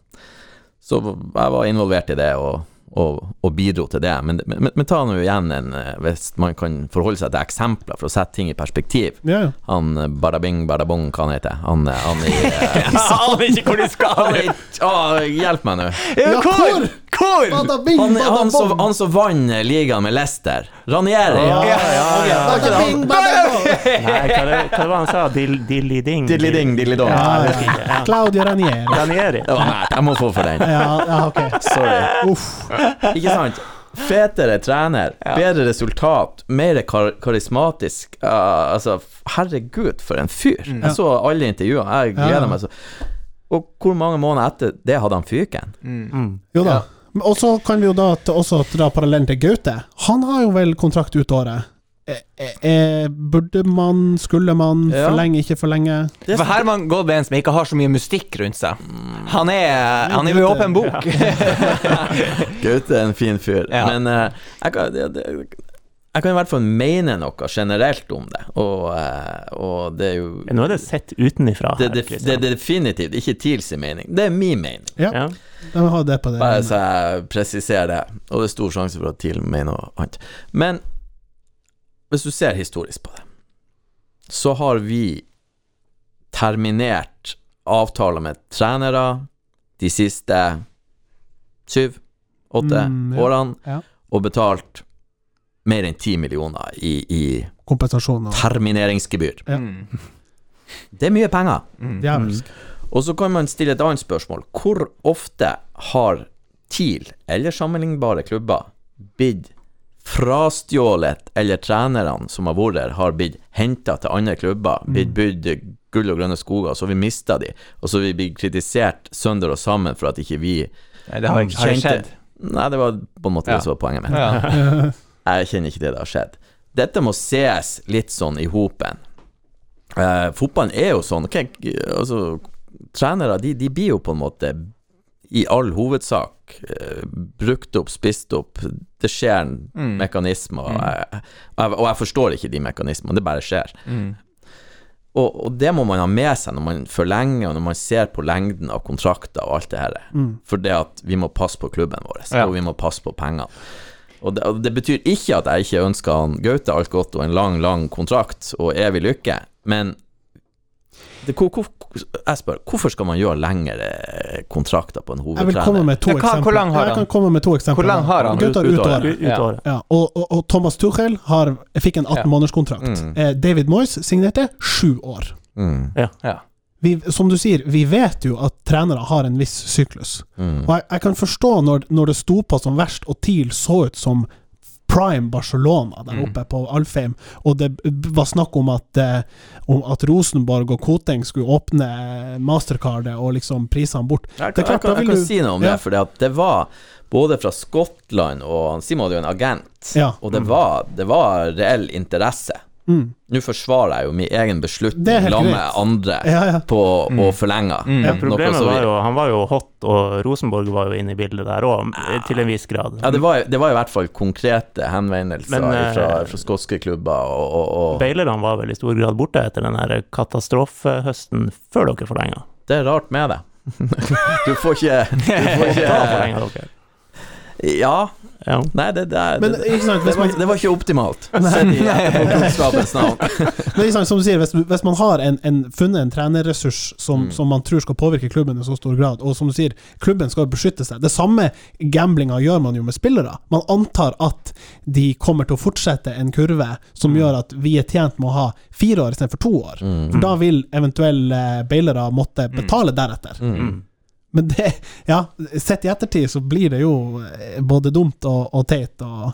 Så jeg var involvert i det og, og, og bidro til det. Men, men, men ta nå igjen en eh, Hvis man kan forholde seg til eksempler for å sette ting i perspektiv.
Ja, ja.
Han Barabing Badabing Badabong, hva han heter Han, eh, han i eh,
Jeg aner ikke hvor de skal!
Å, hjelp meg nå!
Ja,
Ja,
hvor?
Hvor?
Hvor?
Han, han, som, han som vant ligaen med Leicester. Ranieri.
Ja, ja, ja.
Nei, hva, det, hva det var han sa? Dill- Dilly-ding? Ja,
Ja, ja.
ikke. Ja.
Claudio Ranieri.
Ranieri.
Det var nært. Jeg må få for den.
Ja, ja, ok.
Sorry.
Uff.
Ikke sant? Fetere trener, bedre resultat, mer kar karismatisk. Uh, altså, herregud, for en fyr. Jeg så alle intervjuene. Jeg
Ja.
gleder meg så. Og hvor mange måneder etter det hadde han fyken?
Mm.
Jo da. Og så kan vi jo da også dra parallellen til Gaute. Han har jo vel kontrakt ut året. Eh, eh, eh, burde man, skulle man,
Ja.
forlenge, ikke forlenge?
For her man med en som ikke har så mye mystikk rundt seg. Han er, han er jo i åpen bok.
Gaute er en fin fyr.
Ja.
Men uh, jeg, kan, det, det, jeg kan i hvert fall mene noe generelt om det, og, eh, og det er jo
Nå er det sett utenifra.
det,
her,
det, det er definitivt ikke TIL sin mening. Det er min mening.
Ja,
Ja.
de har det på det.
Bare så jeg presiserer det. Og det er stor sjanse for at TIL mener noe annet. Men hvis du ser historisk på det, så har vi terminert avtaler med trenere de siste syv, åtte
Mm, ja.
årene,
Ja.
og betalt mer enn 10 millioner i, i
Kompensasjon og
termineringsgebyr.
Ja.
Mm.
Det er mye penger.
djevelsk.
Og så kan man stille et annet spørsmål. Hvor ofte har TIL eller sammenlignbare klubber blitt frastjålet, eller trenerne som har vært der, har blitt henta til andre klubber, blitt bydd gull og grønne skoger, og så har vi mista de, og så har vi blitt kritisert sønder og sammen for at ikke vi
Nei, det har, ikke- har det skjedd.
Nei, det var på en måte
Ja.
det som var poenget mitt.
Ja.
Jeg kjenner ikke det det har skjedd. Dette må ses litt sånn i hopen. Eh, fotballen er jo sånn Okay, altså, Trenere de, de blir jo på en måte i all hovedsak eh, brukt opp, spist opp. Det skjer
Mm.
mekanismer, jeg, og, jeg, og jeg forstår ikke de mekanismene, det bare skjer.
Mm.
Og, og det må man ha med seg når man forlenger, og når man ser på lengden av kontrakter og alt det her. For det at vi må passe på klubben vår,
Ja.
og vi må passe på pengene. Og det, og det betyr ikke at jeg ikke ønsker han Gaute alt godt og en lang, lang kontrakt og evig lykke, men det, hvor, hvor, jeg spør, hvorfor skal man gjøre lengre kontrakter på en
Jeg vil komme
hovedtrener?
med to
eksempler. hvor lang har
Jeg kan komme med to eksempler.
Hvor lang har han?
Gaute
har
ut
ut
året.
Ut
Ja.
Ja, og, og, og Thomas Tuchel har, fikk en 18 måneders kontrakt.
Mm.
Eh, David Moyes signerte sju år.
Mm,
Ja.
Vi, som du sier, vi vet jo at trenere har en viss syklus.
mm.
Og jeg, jeg kan forstå når, når det sto på som verst, og TIL så ut som prime Barcelona der
Mm.
oppe på Alfheim, og det var snakk om at, eh, om at Rosenborg og Koteng skulle åpne mastercardet og liksom prisene bort.
Jeg
Det er
kan,
klart,
jeg kan, jeg kan
du-
si noe om
Ja.
det, for det var både fra Skottland og Simon hadde jo en agent,
Ja.
og det var, det var reell interesse.
Mm.
Nå forsvarer jeg jo min egen beslutning sammen med andre
Ja, ja.
på å forlenge.
Mm.
Ja, problemet var jo Han var jo hot, og Rosenborg var jo inne i bildet der òg, til en viss grad.
Ja, det var, det var i hvert fall konkrete henvendelser
Men, eh,
fra, fra skotske klubber og, og, og
Bailerne var vel i stor grad borte etter den her katastrofehøsten før dere forlenga.
Det er rart med det. Du får ikke, du får ikke
forlenga dere.
Ja,
Ja.
Nei, det, det,
Men
det,
ikke sant, hvis
var,
man,
det var ikke optimalt. Sett i etterpåklokskapens navn.
men ikke sant, som du sier, hvis, hvis man har en, en, funnet en trenerressurs som,
Mm.
som man tror skal påvirke klubben i så stor grad, og som du sier, klubben skal beskytte seg Det samme gamblinga gjør man jo med spillere. Man antar at de kommer til å fortsette en kurve som
Mm.
gjør at vi er tjent med å ha fire år istedenfor to år.
Mm.
For da vil eventuelle bailere måtte betale deretter.
Mm.
Men det, ja, sett i ettertid så blir det jo eh, både dumt og, og teit og,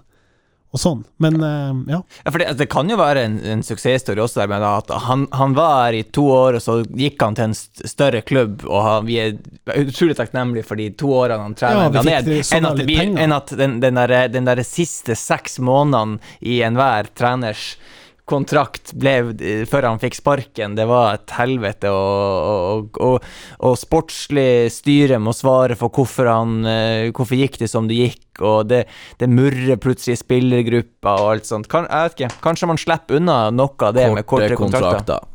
og sånn. Men eh, ja.
Ja, for det, altså, det kan jo være en, en suksesshistorie også der med at han, han var her i to år, og så gikk han til en større klubb, og han, vi er utrolig takknemlige for de to årene han trener ja, ned, enn at, blir, enn at den, den, der, den der siste seks månedene i enhver treners kontrakt ble eh, før han fikk sparken. Det var et helvete, og, og, og, og sportslig styre må svare for hvorfor han eh, Hvorfor gikk det som det gikk, og det, det murrer plutselig spillergruppa og alt sånt. Kan, jeg vet ikke, kanskje man slipper unna noe av det med kortere kontrakter.
kontrakter.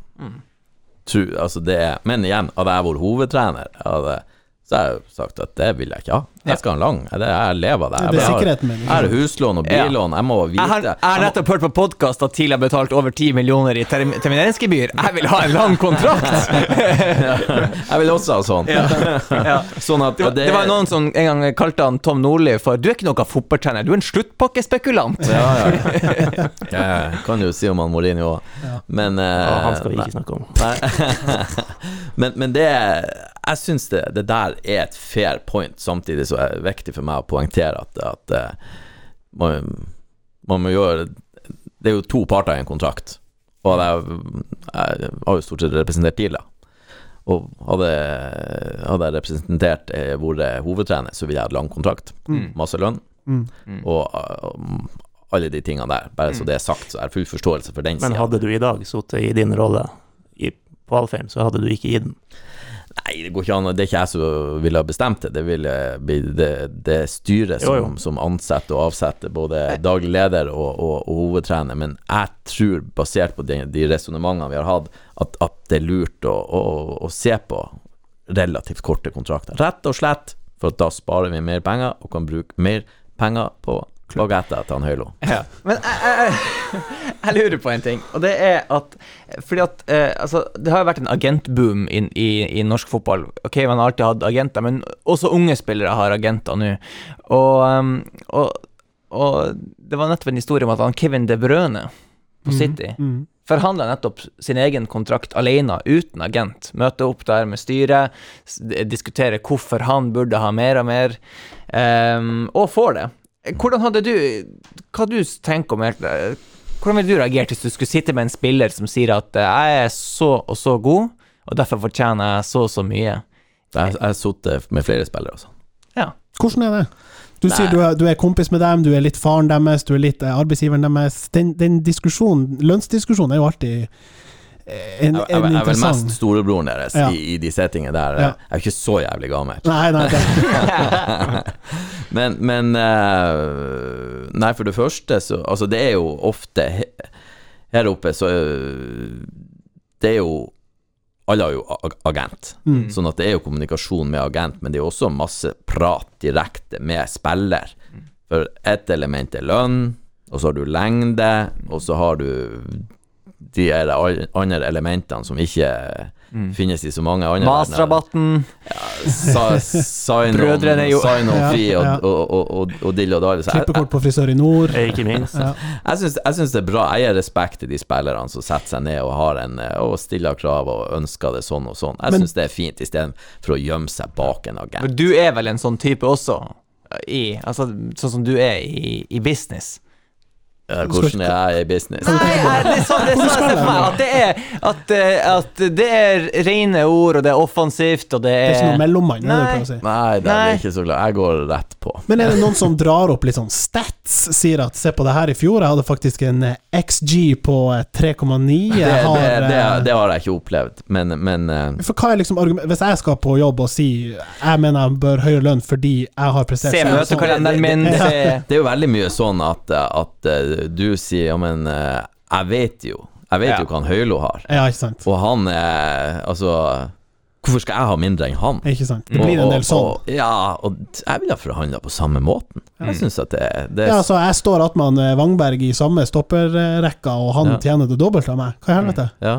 Tru, altså det er, men igjen, hadde jeg vært hovedtrener, hadde, så har jeg jo sagt at det vil jeg ikke ha. Jeg skal ha en lang. Det, jeg lever av det. Jeg,
Det er sikkerheten min,
Jeg har huslån og billån. Jeg må vite
Jeg har, jeg har nettopp hørt på podkast at TIL har betalt over 10 millioner i term termineringsgebyr. Jeg vil ha en lang kontrakt!
Jeg vil også ha sånn.
Ja.
Sånn at
Det var, det var noen som en gang kalte han Tom Nordli for Du er ikke noe fotballtrener, du er en sluttpakkespekulant.
Ja, ja. Jeg kan jo si om han Molini òg,
Ja.
men eh,
Ja, han skal vi ikke snakke om.
Men, men det Jeg syns det, det der er et fair point, samtidig så er det viktig for meg å poengtere at, at eh, man, man må gjøre Det er jo to parter i en kontrakt, og jeg, jeg har jo stort sett representert TIL, da. Og hadde, hadde jeg representert eh, vært hovedtrener, så ville jeg hatt lang kontrakt.
Mm.
Masse lønn.
Mm.
Og um, alle de tingene der. Bare så det er sagt, så er har full forståelse for den
Men hadde du i dag sittet i din rolle i, på Alfheim, så hadde du ikke gitt den.
Nei, det går ikke an. Det er ikke jeg som ville ha bestemt det. Det ville bli det, det er styret
Jo, jo.
som, som ansetter og avsetter både daglig leder og, og, og hovedtrener. Men jeg tror, basert på de, de resonnementene vi har hatt, at, at det er lurt å, å, å se på relativt korte kontrakter. Rett og slett for at da sparer vi mer penger og kan bruke mer penger på bagetter til han Høylo.
Ja. Men jeg, jeg, jeg lurer på en ting, og det er at Fordi at eh, altså, det har jo vært en agentboom i, i, i norsk fotball. Ok, man har alltid hatt agenter, men også unge spillere har agenter nå. Og, um, og, og det var nettopp en historie om at han Kevin De Brøne på City
Mm.
forhandla nettopp sin egen kontrakt alene, uten agent. Møte opp der med styret, diskutere hvorfor han burde ha mer og mer, um, og får det. Hvordan hadde du Hva du tenker om helt Hvordan ville du reagert hvis du skulle sitte med en spiller som sier at jeg er så og så god, og derfor fortjener jeg så og så mye?
Jeg har sittet med flere spillere, altså.
Ja.
Hvordan er det? Du
Nei.
sier du er, du er kompis med dem, du er litt faren deres, du er litt eh, arbeidsgiveren deres. Den, den diskusjonen, lønnsdiskusjonen er jo alltid eh, en,
Jeg, jeg, jeg er vel mest storebroren deres
Ja.
i, i de settingene der.
Ja.
Jeg er jo ikke så jævlig gammel.
Nei, nei, nei
men men eh, Nei, for det første så Altså, det er jo ofte Her oppe så eh, Det er jo Alle har jo agent.
Mm.
Sånn at det er jo kommunikasjon med agent, men det er jo også masse prat direkte med spiller. For ett element er lønn, og så har du lengde, og så har du de er andre elementene som ikke finnes i så mange andre.
Masrabatten.
Sa- er on,
jo.
sign on
Ja,
fee og,
ja.
og, og, og, og dill og dall.
Klippekort på frisør i nord.
Ikke minst.
Ja.
jeg, syns, jeg syns det er bra. Jeg gir respekt til de spillerne som setter seg ned og har en og stiller krav og ønsker det sånn og sånn. Jeg syns det er fint, istedenfor å gjemme seg bak en agent.
Men du er vel en sånn type også? I, altså, sånn som du er i, i business?
Ja, hvordan er jeg i business?
Nei, nei, det er sånn det er sånn jeg ser for meg. At det er, at, eh, at det er rene ord, og det er offensivt, og det
Det er ikke
er
noe mellommann, er det
Nei.
si.
Nei, det er ikke så glad Jeg går rett på.
Men er det noen som drar opp litt sånn stats, sier at se på det her i fjor, jeg hadde faktisk en eh, XG på eh, 3,9.
Det,
har,
det, det,
eh,
det har jeg ikke opplevd, men, men eh,
For hva er liksom argument Hvis jeg skal på jobb og si jeg mener jeg bør høyere lønn fordi jeg har prestert
Se møtekalenderen min,
Det er jo veldig mye sånn at, at eh, du sier ja, men eh, jeg vet jo Jeg vet
Ja.
jo hva han Høylo har.
Ja, ikke sant.
Og han er Altså Hvorfor skal jeg ha mindre enn han?
Ikke sant? Det blir en del sånn.
Og, og, ja, og jeg ville ha forhandla på samme måten. Jeg syns at det, det
Ja, altså, jeg står attmed Wangberg i samme stopperrekka, og han
Ja.
tjener det dobbelte av meg. Hva i helvete?
Ja.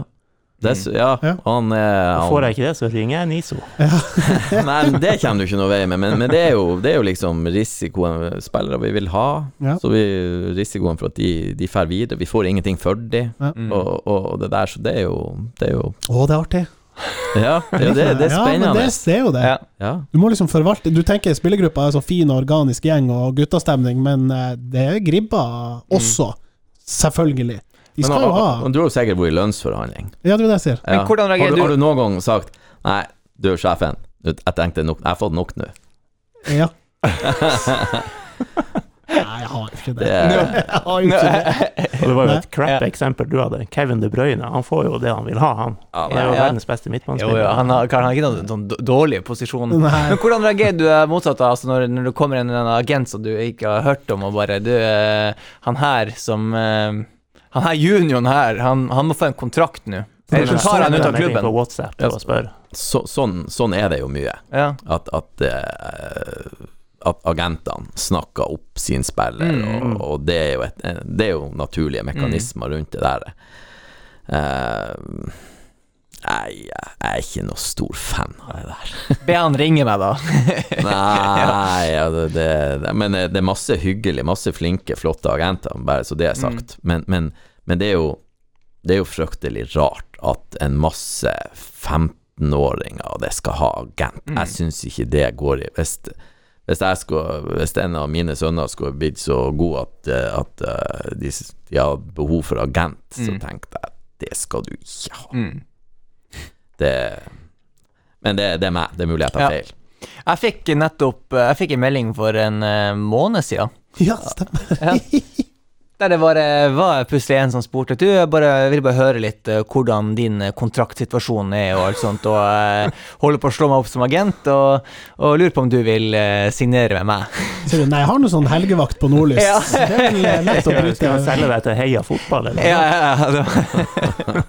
Det, er ja,
Ja.
han er han,
Får jeg ikke det, så ringer jeg NISO.
Nei, men det kommer du ikke noe vei med. Men, men det, er jo, det er jo liksom risikoen spillere vi vil ha.
Ja.
Så vi, risikoen for at de, de fer videre. Vi får ingenting for dem,
Ja.
Mm.
og, og det der, så det er jo Det er jo
Å, det er artig.
Ja, det det, det er
Ja, men det, det er jo det.
Ja.
Ja.
Du må liksom forvalte Du tenker spillergruppa er så fin og organisk gjeng og guttastemning, men eh, det er gribba også. Selvfølgelig. De
Men
skal jo ha
Men Du har jo sikkert vært i lønnsforhandling.
Ja, det er det jeg sier.
Men hvordan
har, du,
du-
har du noen gang sagt Nei, du sjefen. Jeg tenkte nok, jeg har fått nok nå.
Ja. Nei, jeg har ikke det.
Det
Jeg har jo ikke det.
Og det var jo et crap eksempel du hadde. Kevin De Bruyne, han får jo det han vil ha, han.
Ja,
Han er jo
ja.
verdens beste
Jo,
midtbanespiller.
jo, han har, han har ikke noen sånn d- dårlig posisjon.
Nei.
Men hvordan reagerer du eh, motsatt, da? Altså når, når det kommer en, en agent som du ikke har hørt om, og bare Du, eh, han her som eh, Han her junioren her, han, han må få en kontrakt nå. Ellers tar han ut av
klubben. På. WhatsApp
Ja.
og spør.
så, sånn, sånn er det jo mye.
Ja.
At, at, uh, at agentene snakker opp sin spiller,
Mm.
og, og det, er jo et, det er jo naturlige mekanismer rundt det der. Eh, nei, jeg er ikke noe stor fan av det der.
Be han ringe meg, da.
Nei, ja, det, det, det, men det er masse hyggelig, masse flinke, flotte agenter, bare så det er sagt. Men, men, men det er jo det er jo fryktelig rart at en masse 15-åringer det skal ha agent. Jeg syns ikke det går i Hvis, hvis, skulle, hvis en av mine sønner skulle blitt så god at, eh, at eh, de, de har behov for agent, så
Mm.
tenkte jeg det skal du ikke ha. Det, men det, det er meg. Det er mulig jeg tar
Ja.
feil.
Jeg fikk nettopp Jeg fikk en melding for en eh, måned siden.
Ja, stemmer.
Ja. Der det bare var plutselig en som spurte Du, jeg bare, jeg vil bare høre litt eh, hvordan din eh, kontraktsituasjon er og alt sånt, og uh, holder på å slå meg opp som agent, og, og lurer på om du vil eh, signere med meg.
Sier du nei, jeg har noe sånn helgevakt på Nordlys.
Ja.
Det er vel eh, lett å
bruke. skal han selge deg til Heia fotball, eller?
Ja, ja, ja. det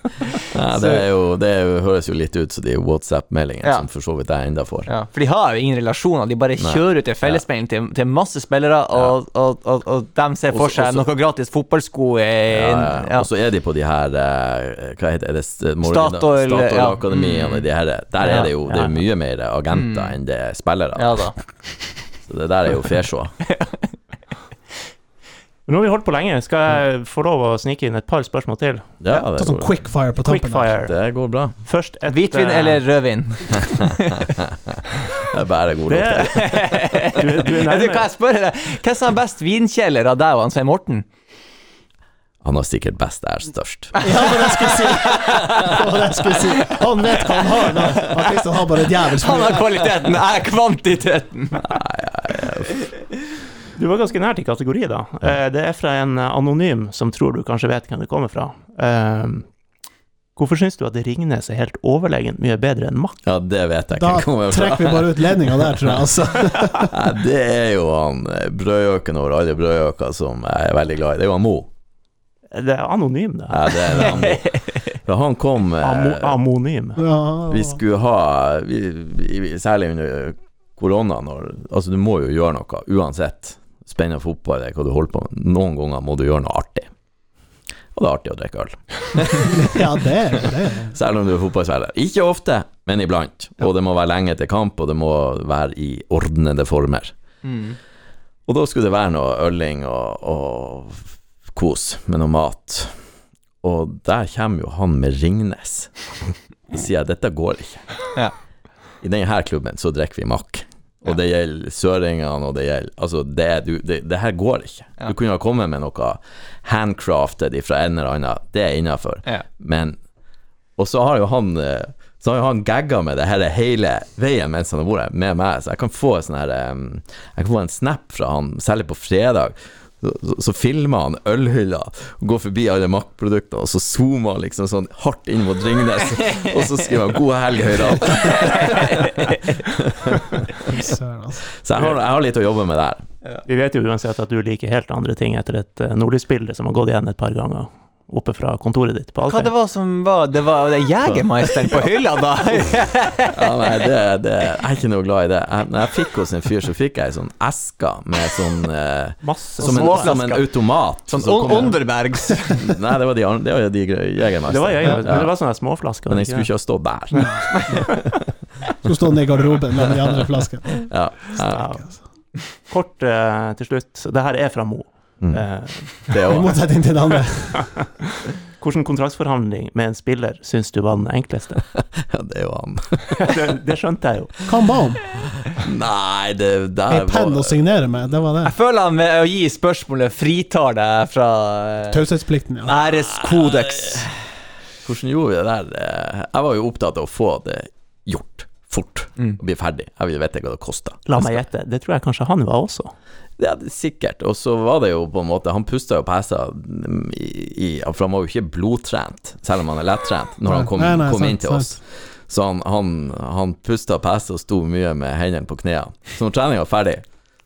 det, er jo, det høres jo litt ut som de WhatsApp-meldingene
Ja.
som for så vidt jeg enda får.
ja. For de har jo ingen relasjoner, de bare kjører ut en fellesmelding til, til masse spillere, og, og, og, og de ser for
Også-
seg
også-
noe gratis fotballsko i
Ja, ja.
ja.
Og så er de på de her eh, Hva heter det? S- morgen-
Statoil, ja.
Statoil-akademiene. De her, der er det jo det er mye mer agenter
Mm.
enn det er spillere.
ja da.
Så det der er jo
fesjå. Nå har vi holdt på lenge. Skal jeg få lov å snike inn et par spørsmål til?
Ja,
Ta sånn quickfire på tampen.
Quickfire.
det går bra.
Først et
Hvitvin
eh,
eller rødvin?
Det er bare god
det,
låt.
du, du er
Du, hva jeg spør deg, hvem som har best vinkjeller av deg og Svein Morten?
Han har sikkert best er størst.
Ja, det jeg skulle si. Det jeg skulle si. Han vet hva han har. nå. Han liksom har bare et jævels
Han har kvaliteten, jeg er kvantiteten.
Du var ganske nært i kategori, da. Eh, Det er fra en anonym som tror du kanskje vet hvem det kommer fra. Eh, Hvorfor syns du at Ringnes er helt overlegent mye bedre enn Mack?
Ja, det vet jeg
Da
ikke kommer fra.
trekker vi bare ut ledninga der, tror jeg. Altså.
Det er jo han eh, brødgjøken over alle brødgjøker som jeg er veldig glad i. Det er jo han Mo.
Det er anonym, det.
Ja, det er Mo. For han kom eh,
Amo amonym.
Ja,
Vi skulle ha vi, vi, Særlig under korona, når Altså, du må jo gjøre noe uansett. Spennende fotball eller hva du holder på med. Noen ganger må du gjøre noe artig. Og det er artig å drikke øl.
ja det er det. er-
Selv om du er fotballspiller. Ikke ofte, men iblant. Og det må være lenge til kamp, og det må være i ordnede former.
Mm.
Og da skulle det være noe øling og, og kos med noe mat. Og der kommer jo han med Ringnes. Så sier jeg dette går ikke.
Ja.
I denne klubben så drikker vi makk. Og det gjelder søringene, og det gjelder Altså, det, du, det, det her går ikke.
Ja.
Du kunne ha kommet med noe handcrafted fra en eller annen, det er innafor.
Ja.
Men Og så har jo han Så har jo han gagga med det her hele veien mens han har vært med meg, så jeg kan få en sånn her Jeg kan få en snap fra han, særlig på fredag. Så, så, filmer han ølhylla, går forbi alle Mack-produktene, og så zoomer han liksom sånn hardt inn mot Ringnes, og så skriver han 'God helg, Høyre'.
Altså.
Så jeg har, jeg har litt å jobbe med der.
Vi vet jo uansett at du liker helt andre ting etter et uh, nordlysbilde som har gått igjen et par ganger. Oppe fra kontoret ditt på
Hva det var som var Det var det Jegermeisteren på hylla, da?
Ja, nei, det, det, jeg er ikke noe glad i det. Jeg, når jeg fikk hos en fyr, så fikk jeg ei sånn eske med sånn eh,
Masse.
som, en, som en automat.
Sånn
så
Underbergs.
Nei, det var de, det var de Jegermeister.
Det var jeg, men det var sånne småflasker.
Men jeg skulle ikke ha stått der.
Skulle stå ned i garderoben med de andre flaskene.
Ja.
Kort eh, til slutt. Det her er fra Mo.
Mm.
Eh,
I motsetning til det andre.
Hvilken kontraktsforhandling med en spiller syns du var den enkleste?
Ja, det er jo han.
det, det skjønte jeg jo.
Hva han ba om?
Nei, det
Ei
der
penn å signere med, det var det.
Jeg føler han ved å gi spørsmålet fritar deg fra eh,
Taushetsplikten, ja.
æreskodeks.
Hvordan gjorde vi det der? Jeg var jo opptatt av å få det gjort fort.
Mm.
Og bli ferdig. Jeg ville vite hva det kosta.
La meg gjette. Det tror jeg kanskje han var også.
Ja, er sikkert. Og så var det jo på en måte Han pusta jo pesa i, i For han var jo ikke blodtrent, selv om han er lettrent, når han kom,
Nei, nei,
kom
sant,
inn til oss. Så han, han, han pusta pesa og sto mye med hendene på knærne. Så når treninga var ferdig,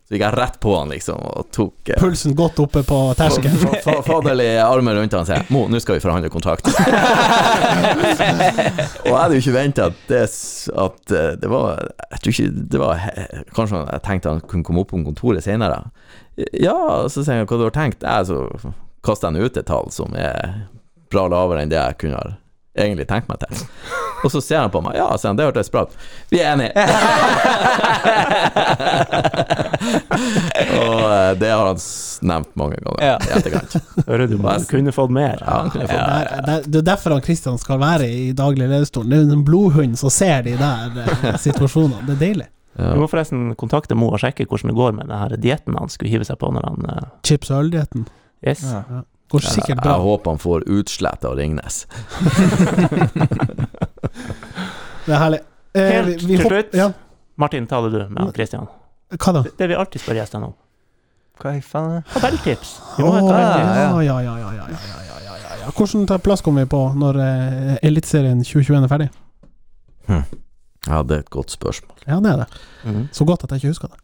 så gikk jeg rett på han, liksom, og tok eh,
Pulsen godt oppe på terskelen.
fa- fa- Faderlig armen rundt han og sier Mo, nå skal vi forhandle kontrakt. jeg hadde jo ikke venta at, det at eh, det var Jeg tror ikke det var Kanskje jeg tenkte han kunne komme opp på kontoret senere. Ja, så sier jeg hva du har tenkt. Jeg, så kaster han ut et tall som er bra lavere enn det jeg kunne ha egentlig tenkt meg til. Og så ser han på meg. Ja, sier han, det hørtes bra ut. Vi er enige. og eh, det har han nevnt mange ganger
Ja.
i etterkant.
Hører du, man kunne fått mer.
Ja, kunne fått
Det er, det er derfor han Kristian skal være i daglig lederstol. Det er en blodhund som ser de der eh, situasjonene. Det er deilig.
Du må forresten kontakte Mo og sjekke hvordan det går med den dietten han skulle hive seg på når han eh,
Chips og øldietten.
Yes.
Ja.
Går sikkert bra.
Jeg,
jeg
håper han får utslett av Ringnes.
det er herlig. Eh, vi, vi
til slutt,
ja.
Martin, taler du med Christian?
Hva da?
Det, vi alltid spør gjestene om.
Hva i faen?
Tabelltips. Oh,
ja, ja, ja, ja, Hvordan tar plass kommer vi på når eh, Eliteserien 2021 er ferdig? Hm.
Ja, det er et godt spørsmål.
Ja, det er det.
Mm.
Så godt at jeg ikke husker det.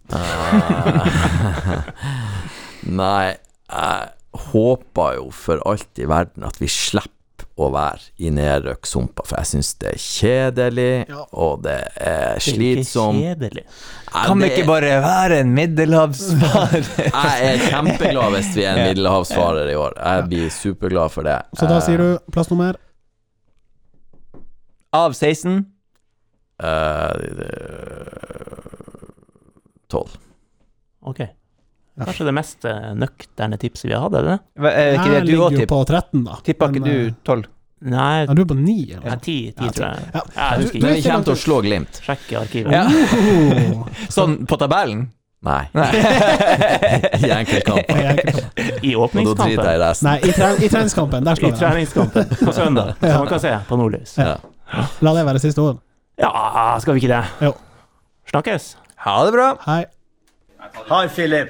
Nei, jeg, håper jo for alt i verden at vi slipper å være i nedrykksumpa, for jeg syns det er kjedelig,
Ja.
og det er
Det er ikke. Kjedelig.
Kan vi ikke bare være en middelhavsfarer?
Jeg er kjempeglad hvis vi er en middelhavsfarer i år. Jeg blir superglad for det.
Så da sier du plassnummer
Av 16?
Tolv.
Ok. Kanskje det mest eh, nøkterne tipset vi har hatt, er det?
Det
Jeg ligger jo på 13, da.
Tippa ikke du
eh,
12?
Nei,
Ja, du er på 9, eller?
ja, ti, ti
Ja,
tror jeg.
Ja.
Ja, jeg husker ikke.
vi kommer til å slå Glimt.
Sjekk i arkivet.
Ja. Sånn på tabellen?
Nei,
Nei.
i enkeltkamp.
I åpningskampen.
resten.
Nei, i, tre i treningskampen, der
I
vi. I
treningskampen på søndag, som man kan se på Nordlys.
Ja. La det være siste ord.
Ja, skal vi ikke det?
Jo.
Snakkes.
Ha det bra.
Hei.
Hei, Philip.